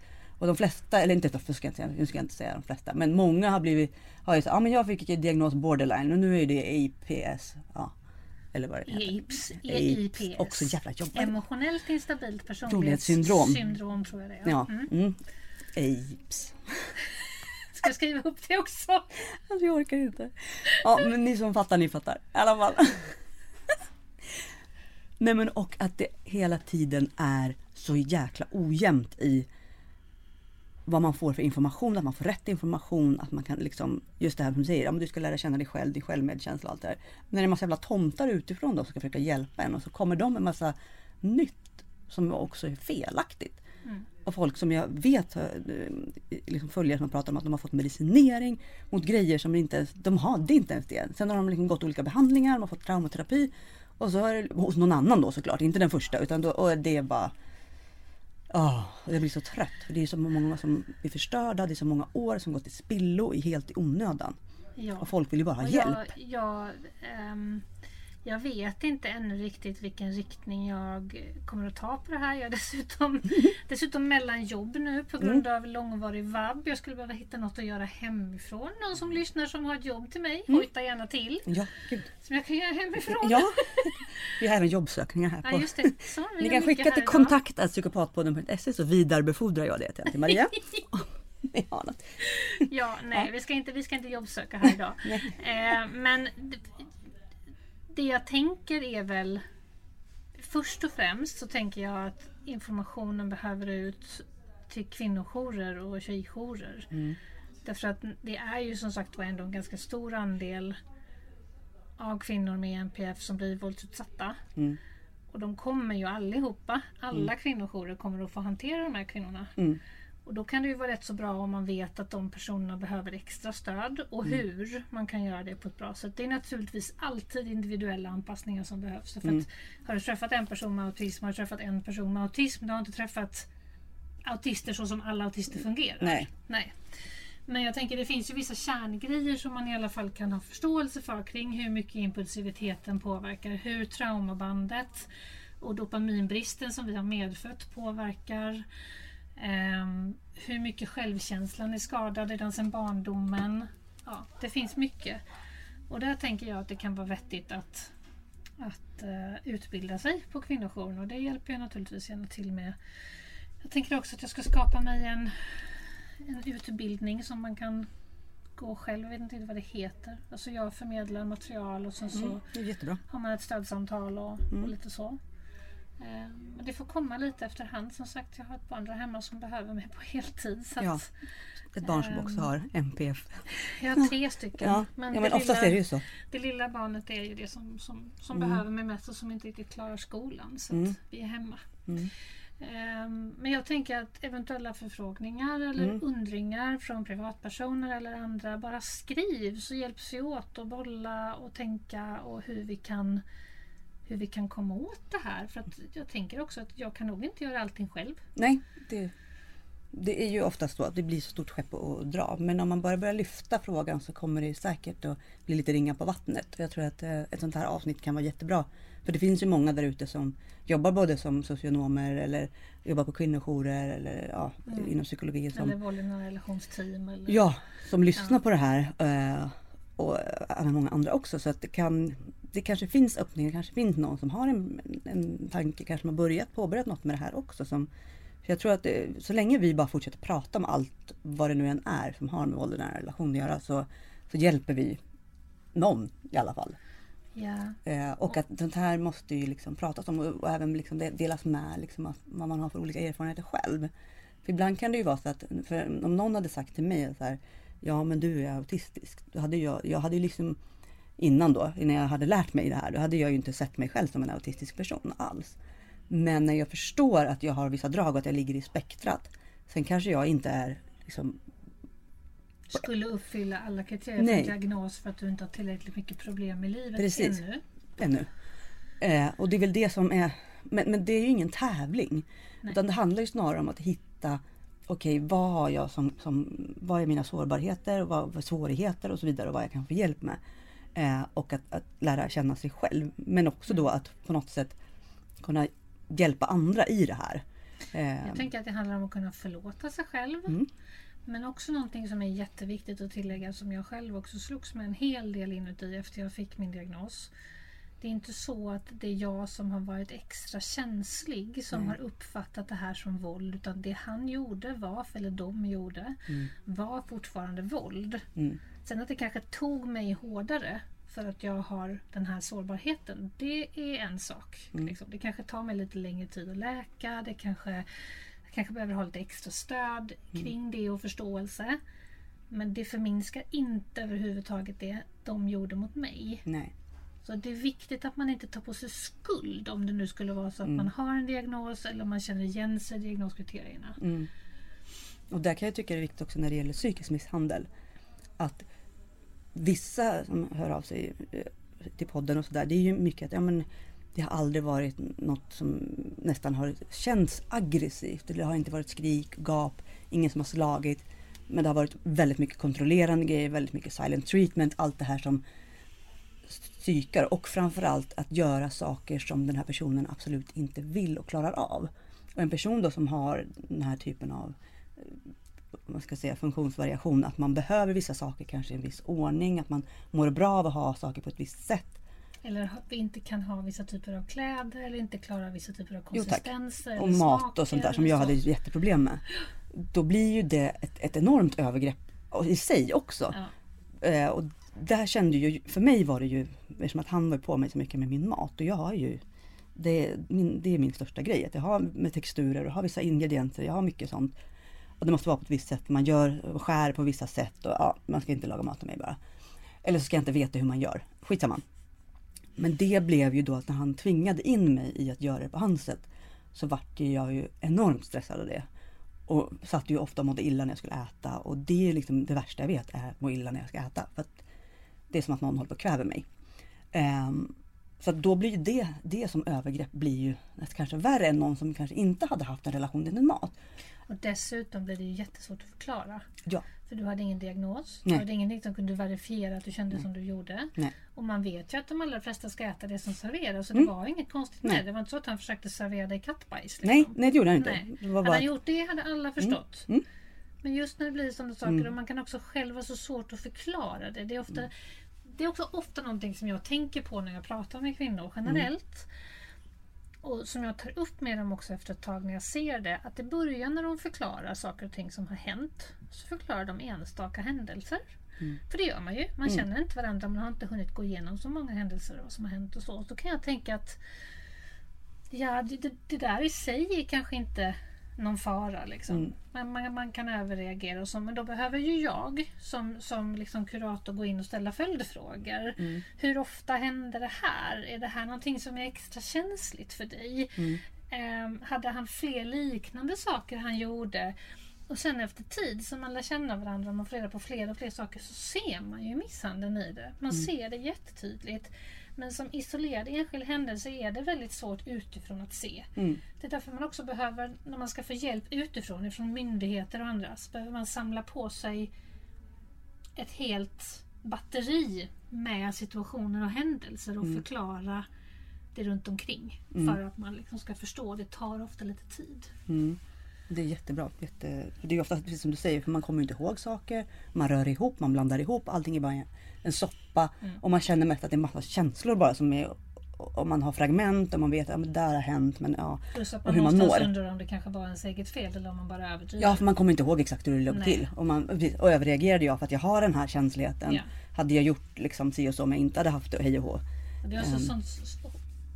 Och de flesta, eller inte, för ska jag inte säga, nu ska jag inte säga de flesta, men många har blivit, har ju sagt, ja men jag fick diagnos borderline och nu är det APS. Ja. Eller vad det heter. EIPS. EIPS. Också jävla jobbigt. Emotionellt instabilt Personlighetssyndrom. personlighetssyndrom. tror jag det är. Ja. Mm. Mm. APS. Ska jag skriva upp det också? Alltså jag orkar inte. Ja men ni som fattar, ni fattar. I alla fall. Nej men och att det hela tiden är så jäkla ojämnt i vad man får för information, att man får rätt information, att man kan liksom, just det här som du säger, om du ska lära känna dig själv, din självmedkänsla och allt det där. Men när det är en massa jävla tomtar utifrån då som ska försöka hjälpa en och så kommer de med en massa nytt som också är felaktigt. Mm. Och folk som jag vet, eh, liksom följare som pratar om att de har fått medicinering mot grejer som inte ens, de hade inte ens det. Sen har de liksom gått olika behandlingar, de har fått traumaterapi. Och så är det hos någon annan då såklart, inte den första utan då, och det är bara Oh, jag blir så trött. För det är så många som blir förstörda. Det är så många år som gått i spillo helt i onödan. Ja. Och folk vill ju bara ha hjälp. Jag, jag, um, jag vet inte ännu riktigt vilken riktning jag kommer att ta på det här. Jag är dessutom, dessutom mellan jobb nu på grund mm. av långvarig vab. Jag skulle behöva hitta något att göra hemifrån. Någon som lyssnar som har ett jobb till mig, mm. hojta gärna till. Ja, gud. Som jag kan göra hemifrån. Ja, vi har även jobbsökningar här. På. Ja, just det. Så, Ni kan skicka till kontakt.psykopatpodden.se så vidarebefordrar jag det till Maria. Något. Ja, nej, ja. Vi, ska inte, vi ska inte jobbsöka här idag. eh, men det jag tänker är väl Först och främst så tänker jag att informationen behöver ut till kvinnojourer och tjejjourer. Mm. Därför att det är ju som sagt var ändå en ganska stor andel av kvinnor med NPF som blir våldsutsatta. Mm. Och de kommer ju allihopa, alla mm. kvinnojourer kommer att få hantera de här kvinnorna. Mm. Och då kan det ju vara rätt så bra om man vet att de personerna behöver extra stöd och mm. hur man kan göra det på ett bra sätt. Det är naturligtvis alltid individuella anpassningar som behövs. För mm. att, har du träffat en person med autism, har du träffat en person med autism, du har inte träffat autister så som alla autister fungerar. Nej. Nej. Men jag tänker det finns ju vissa kärngrejer som man i alla fall kan ha förståelse för kring hur mycket impulsiviteten påverkar, hur traumabandet och dopaminbristen som vi har medfött påverkar. Um, hur mycket självkänslan är skadad redan sedan barndomen. Ja, det finns mycket. Och där tänker jag att det kan vara vettigt att, att uh, utbilda sig på kvinnojouren och det hjälper jag naturligtvis gärna till med. Jag tänker också att jag ska skapa mig en, en utbildning som man kan gå själv. Jag vet inte vad det heter. Alltså jag förmedlar material och sen så mm, har man ett stödsamtal och, mm. och lite så. Eh, det får komma lite efterhand. Som sagt, jag har ett barn där hemma som behöver mig på heltid. Så ja, ett barn som också har MPF. Jag har tre stycken. Ja, men, ja, men oftast lilla, är det ju så. Det lilla barnet är ju det som, som, som mm. behöver mig mest och som inte riktigt klarar skolan. Så mm. vi är hemma. Mm. Um, men jag tänker att eventuella förfrågningar eller mm. undringar från privatpersoner eller andra bara skriv så hjälps vi åt att bolla och tänka och hur vi kan hur vi kan komma åt det här. För att jag tänker också att jag kan nog inte göra allting själv. Nej, det, det är ju oftast så att det blir så stort skepp att dra. Men om man bara börjar lyfta frågan så kommer det säkert att bli lite ringa på vattnet. Jag tror att eh, ett sånt här avsnitt kan vara jättebra. För det finns ju många där ute som jobbar både som socionomer eller jobbar på kvinnojourer eller ja, mm. inom psykologi. Som, eller våld i relationsteam. Eller... Ja, som lyssnar ja. på det här. Eh, och många andra också. Så att det kan det kanske finns öppningar, det kanske finns någon som har en, en tanke, kanske har börjat påbörjat något med det här också. Som, för jag tror att det, så länge vi bara fortsätter prata om allt, vad det nu än är som har med våld i nära relation att göra, så, så hjälper vi någon i alla fall. Yeah. Eh, och att sånt här måste ju liksom pratas om och, och även liksom delas med liksom att, vad man har för olika erfarenheter själv. För ibland kan det ju vara så att om någon hade sagt till mig så här, Ja men du är autistisk. Då hade jag, jag hade ju liksom innan då, innan jag hade lärt mig det här, då hade jag ju inte sett mig själv som en autistisk person alls. Men när jag förstår att jag har vissa drag och att jag ligger i spektrat. Sen kanske jag inte är liksom skulle uppfylla alla kriterier Nej. för diagnos för att du inte har tillräckligt mycket problem i livet Precis. ännu. ännu. Eh, och det är väl det som är, men, men det är ju ingen tävling. Nej. Utan det handlar ju snarare om att hitta okej, okay, vad har jag som, som, vad är mina sårbarheter och vad, vad svårigheter och så vidare och vad jag kan få hjälp med. Eh, och att, att, lära känna sig själv. Men också då att på något sätt kunna hjälpa andra i det här. Eh. Jag tänker att det handlar om att kunna förlåta sig själv. Mm. Men också någonting som är jätteviktigt att tillägga som jag själv också slogs med en hel del inuti efter jag fick min diagnos. Det är inte så att det är jag som har varit extra känslig som mm. har uppfattat det här som våld. Utan det han gjorde var, eller de gjorde, mm. var fortfarande våld. Mm. Sen att det kanske tog mig hårdare för att jag har den här sårbarheten. Det är en sak. Mm. Liksom. Det kanske tar mig lite längre tid att läka. Det kanske, jag kanske behöver ha lite extra stöd Mm. kring det och förståelse. Men det förminskar inte överhuvudtaget det de gjorde mot mig. Nej. Så det är viktigt att man inte tar på sig skuld om det nu skulle vara så att Mm. man har en diagnos eller man känner igen sig i diagnoskriterierna. Mm. Och där kan jag tycka det är viktigt också när det gäller psykisk misshandel. Att vissa som hör av sig eh, till podden och sådär. Det är ju mycket att ja, men, det har aldrig varit något som nästan har känts aggressivt. Det har inte varit skrik, gap, ingen som har slagit. Men det har varit väldigt mycket kontrollerande grejer, väldigt mycket silent treatment. Allt det här som psykar och framförallt att göra saker som den här personen absolut inte vill och klarar av. Och en person då som har den här typen av eh, vad ska säga, funktionsvariation, att man behöver vissa saker kanske i en viss ordning, att man mår bra av att ha saker på ett visst sätt. Eller att vi inte kan ha vissa typer av kläder eller inte klarar vissa typer av Jo, konsistenser. Och mat och sånt där som jag hade jätteproblem med. Då blir ju det ett, ett enormt övergrepp i sig också. Ja. Eh, och där kände ju, för mig var det ju, eftersom att han var på mig så mycket med min mat och jag har ju det, är min, det är min största grej, att jag har med texturer och har vissa ingredienser, jag har mycket sånt. Och det måste vara på ett visst sätt, man gör och skär på vissa sätt och ja, man ska inte laga mat till mig bara. Eller så ska jag inte veta hur man gör, skitsamma. Men det blev ju då att när han tvingade in mig i att göra det på hans sätt så vart jag ju enormt stressad av det. Och satt ju ofta och mådde illa när jag skulle äta och det är liksom det värsta jag vet är att må illa när jag ska äta. För att det är som att någon håller på att kväva mig. Um, så att då blir ju det, det som övergrepp blir ju kanske värre än någon som kanske inte hade haft en relation till mat. Och dessutom blir det ju jättesvårt att förklara. Ja, För du hade ingen diagnos. Nej. Du hade ingenting som kunde verifiera att du kände som du gjorde. nej. Och man vet ju att de allra flesta ska äta det som serveras. Så Mm. det var inget konstigt Nej. med det. Det var inte så att han försökte servera dig kattbajs. Liksom. Nej, nej det gjorde han inte. Nej. Det var Hade bara, han gjort det hade alla förstått. Mm. Men just när det blir sådana saker Mm. och man kan också själv vara så svårt att förklara det. Det är, ofta, det är också ofta någonting som jag tänker på när jag pratar med kvinnor generellt. Och som jag tar upp med dem också efter ett tag när jag ser det. Att i början när de förklarar saker och ting som har hänt så förklarar de enstaka händelser. Mm. För det gör man ju. Man känner inte varandra. Man har inte hunnit gå igenom så många händelser och vad som har hänt och så. Och då kan jag tänka att Ja, det, det, det där i sig är kanske inte någon fara. Liksom. Mm. Men man, man kan överreagera och så. Men då behöver ju jag som, som liksom kurator gå in och ställa följdfrågor. Mm. Hur ofta händer det här? Är det här någonting som är extra känsligt för dig? Mm. Ehm, hade han fler liknande saker han gjorde? Och sen efter tid som man lär känna varandra och man får reda på fler och fler saker så ser man ju misshandeln i det. Man ser det jättetydligt. Men som isolerad enskild händelse är det väldigt svårt utifrån att se. Mm. Det är därför man också behöver, när man ska få hjälp utifrån, från myndigheter och andra, så behöver man samla på sig ett helt batteri med situationer och händelser och förklara det runt omkring. För att man liksom ska förstå. Det tar ofta lite tid. Mm. Det är jättebra. Jätte... Det är ofta precis som du säger, för man kommer inte ihåg saker. Man rör ihop, man blandar ihop. Allting är bara en- soppa. Mm. Och man känner mest att det är massa känslor bara som är... Om man har fragment och man vet att ja, men det där har hänt. Men ja. Plus att Och man hur man mår. undrar om det kanske var ens eget fel eller om man bara överdriver. Ja, för man kommer inte ihåg exakt hur det låg Nej. till. Och, man, och överreagerade jag för att jag har den här känsligheten. Ja. Hade jag gjort liksom si och så om jag inte hade haft det och hej och hå. Och det är också, Ehm. sånt,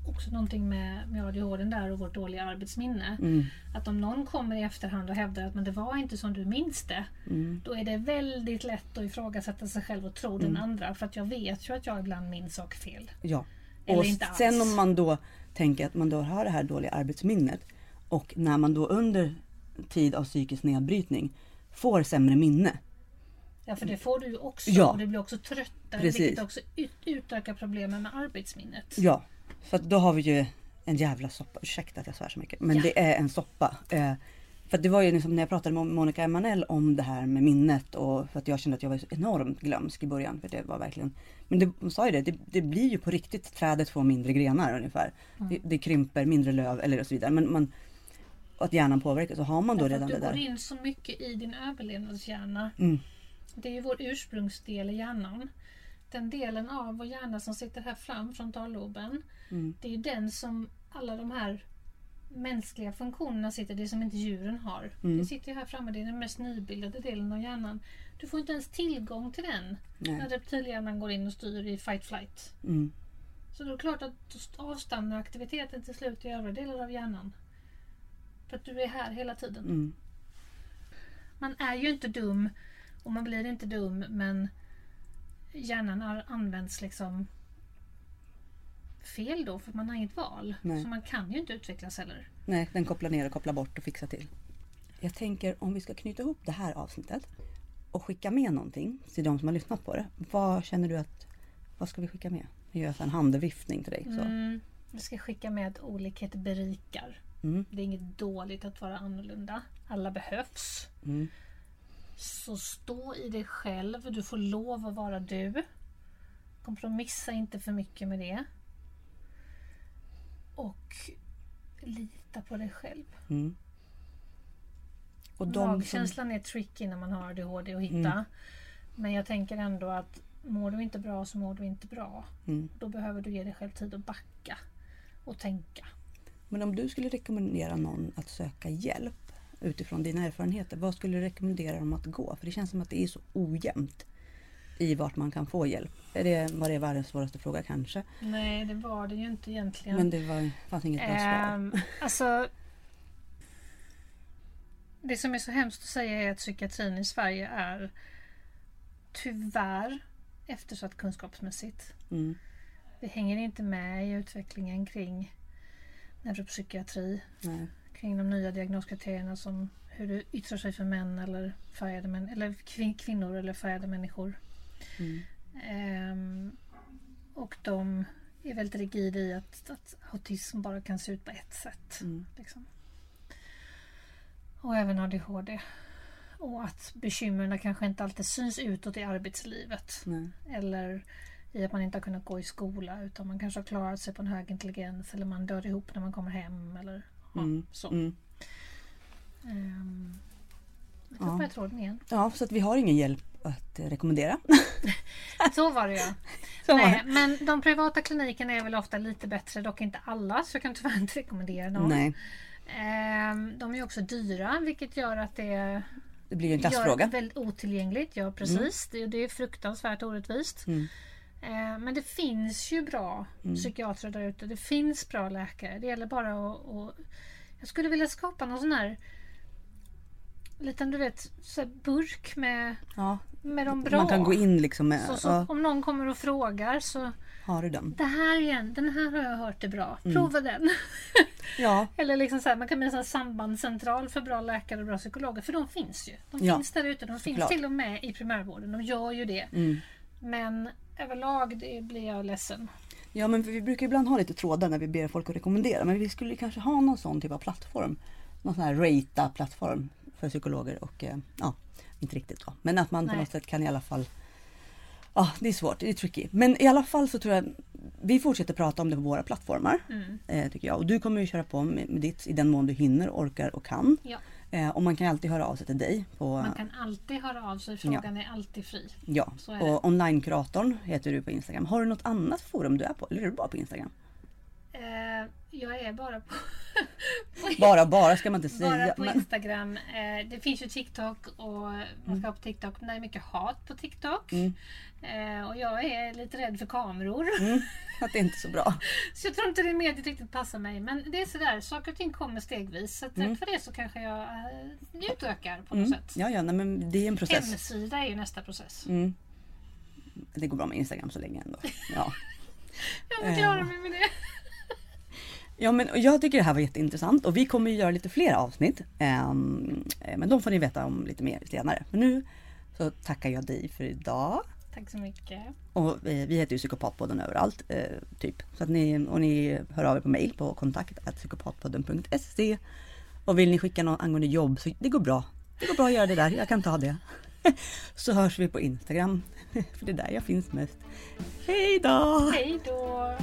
också någonting med, med ADHD där och vårt dåliga arbetsminne. Mm. Att om någon kommer i efterhand och hävdar att men det var inte som du minns det. Mm. Då är det väldigt lätt att ifrågasätta sig själv och tro den andra. För att jag vet ju att jag ibland minns saker fel. Ja. Eller och inte alls. sen om man då tänker att man då har det här dåliga arbetsminnet och när man då under tid av psykisk nedbrytning får sämre minne. Ja för det får du ju också. Ja. Och du blir också tröttare. Precis. Vilket också ut, utökar problemen med arbetsminnet. Ja, att då har vi ju en jävla soppa. Ursäkta att jag svär så mycket, men Ja. det är en soppa. Eh, för det var ju liksom när jag pratade med Monica Emanuel om det här med minnet och för att jag kände att jag var enormt glömsk i början. För det var verkligen, men det, hon sa ju det, det, det blir ju på riktigt trädet får mindre grenar ungefär. Det, det krymper mindre löv eller och så vidare. Men man, att hjärnan påverkas, så har man då Därför redan det du går där. in så mycket i din överlevnadshjärna. Mm. Det är ju vår ursprungsdel i hjärnan. Den delen av vår hjärna som sitter här fram, frontalloben. Mm. Det är ju den som alla de här mänskliga funktionerna sitter, det som inte djuren har. Mm. Det sitter ju här framme, det är den mest nybildade delen av hjärnan. Du får inte ens tillgång till den när Nej. reptilhjärnan går in och styr i fight flight. Mm. Så då är det klart att då avstannar aktiviteten till slut i övriga delar av hjärnan. För att du är här hela tiden. Mm. Man är ju inte dum och man blir inte dum men hjärnan har använts liksom fel då för man har inget val. Nej. Så man kan ju inte utvecklas heller. Nej, den kopplar ner och kopplar bort och fixar till. Jag tänker om vi ska knyta ihop det här avsnittet och skicka med någonting till de som har lyssnat på det. Vad känner du att, vad ska vi skicka med? Jag gör en handviftning till dig. Så. Mm. Jag ska skicka med att olikhet berikar. Mm. Det är inget dåligt att vara annorlunda. Alla behövs. Mm. Så stå i dig själv. Du får lov att vara du. Kompromissa inte för mycket med det. Och lita på dig själv. Mm. Och de som, Magkänslan är tricky när man har ADHD att hitta. Mm. Men jag tänker ändå att mår du inte bra så mår du inte bra. mm. Då behöver du ge dig själv tid att backa och tänka. Men om du skulle rekommendera någon att söka hjälp utifrån dina erfarenheter, vad skulle du rekommendera dem att gå? För det känns som att det är så ojämnt i vart man kan få hjälp. Är det, var det världens svåraste fråga kanske? Nej, det var det ju inte egentligen. Men det var, fanns inget bra svar. Ehm, alltså, det som är så hemskt att säga är att psykiatrin i Sverige är tyvärr eftersatt kunskapsmässigt. Mm. Vi hänger inte med i utvecklingen kring neuropsykiatri, Nej. kring de nya diagnoskriterierna som hur det yttrar sig för män eller färgade män, eller kvin- kvinnor eller färgade människor. Mm. Ehm, och de är väldigt rigida i att, att autism bara kan se ut på ett sätt. Mm. Liksom. Och även ADHD. Och att bekymren kanske inte alltid syns utåt i arbetslivet. Nej. Eller i att man inte har kunnat gå i skola utan man kanske har klarat sig på en hög intelligens eller man dör ihop när man kommer hem. Eller, ja, Mm. så. Mm. Ehm, jag Ja. tappade jag tråden igen. Ja, så att vi har ingen hjälp att rekommendera. Så var det ja. Nej, det. men de privata klinikerna är väl ofta lite bättre, dock inte alla. Så jag kan tyvärr inte rekommendera någon. Nej, Ehm, de är också dyra vilket gör att det det blir en gör klassfråga. det väldigt otillgängligt. Ja precis, det, det är fruktansvärt orättvist. Mm. Ehm, men det finns ju bra psykiatrer där ute. Det finns bra läkare. Det gäller bara att... att jag skulle vilja skapa någon sån här liten du vet så burk med, Ja, med de bra. man kan gå in liksom med, så, så, ja, Om någon kommer och frågar så har du den? Det här igen, den här har jag hört är bra. Mm. Prova den. Ja, Eller liksom så här, man kan bli en sambandscentral för bra läkare och bra psykologer. För de finns ju. De Ja, finns där ute. De finns såklart. till och med i primärvården. De gör ju det. mm. Men överlag det blir jag ledsen. ja, men vi brukar ibland ha lite trådar när vi ber folk att rekommendera. Men vi skulle kanske ha någon sån typ av plattform. Någon sån här rata-plattform för psykologer och eh, ja, inte riktigt så. Men att man på Nej. något sätt kan i alla fall Ja, det är svårt, det är tricky. Men i alla fall så tror jag vi fortsätter prata om det på våra plattformar. Mm. Eh, tycker jag. Och du kommer ju köra på med, med ditt i den mån du hinner, orkar och kan. Ja, Eh, och man kan alltid höra av sig till dig. På, man kan alltid höra av sig. Frågan är alltid fri. Ja, och onlinekuratorn heter du på Instagram. Har du något annat forum du är på? Eller är du bara på Instagram? Eh, jag är bara på, på Bara, bara ska man inte säga. Bara på men, Instagram. Eh, det finns ju TikTok och man ska ha på TikTok. Men det är mycket hat på TikTok. Mm. Eh, och jag är lite rädd för kameror. mm, att det är inte så bra. Så jag tror inte det mediet riktigt passar mig. Men det är sådär, saker och ting kommer stegvis. Så att Mm. för det så kanske jag eh, utökar på något Mm. sätt. Ja, ja, nej, men det är en process. Hemsida är ju nästa process. Mm. Det går bra med Instagram så länge ändå. Ja. Jag får klara mig med det. Ja men jag tycker det här var jätteintressant och vi kommer ju göra lite fler avsnitt. Ehm, eh, men de får ni veta om lite mer senare. Men nu så tackar jag dig för idag. Tack så mycket. Och eh, vi heter ju Psykopatpodden överallt. Eh, typ. Så att ni, och ni hör av er på mail på kontakt psykopatpodden.se. Och vill ni skicka något angående jobb så det går bra. Det går bra att göra det där. Jag kan ta det. Så hörs vi på Instagram. För det är där jag finns mest. Hej då! Hej då!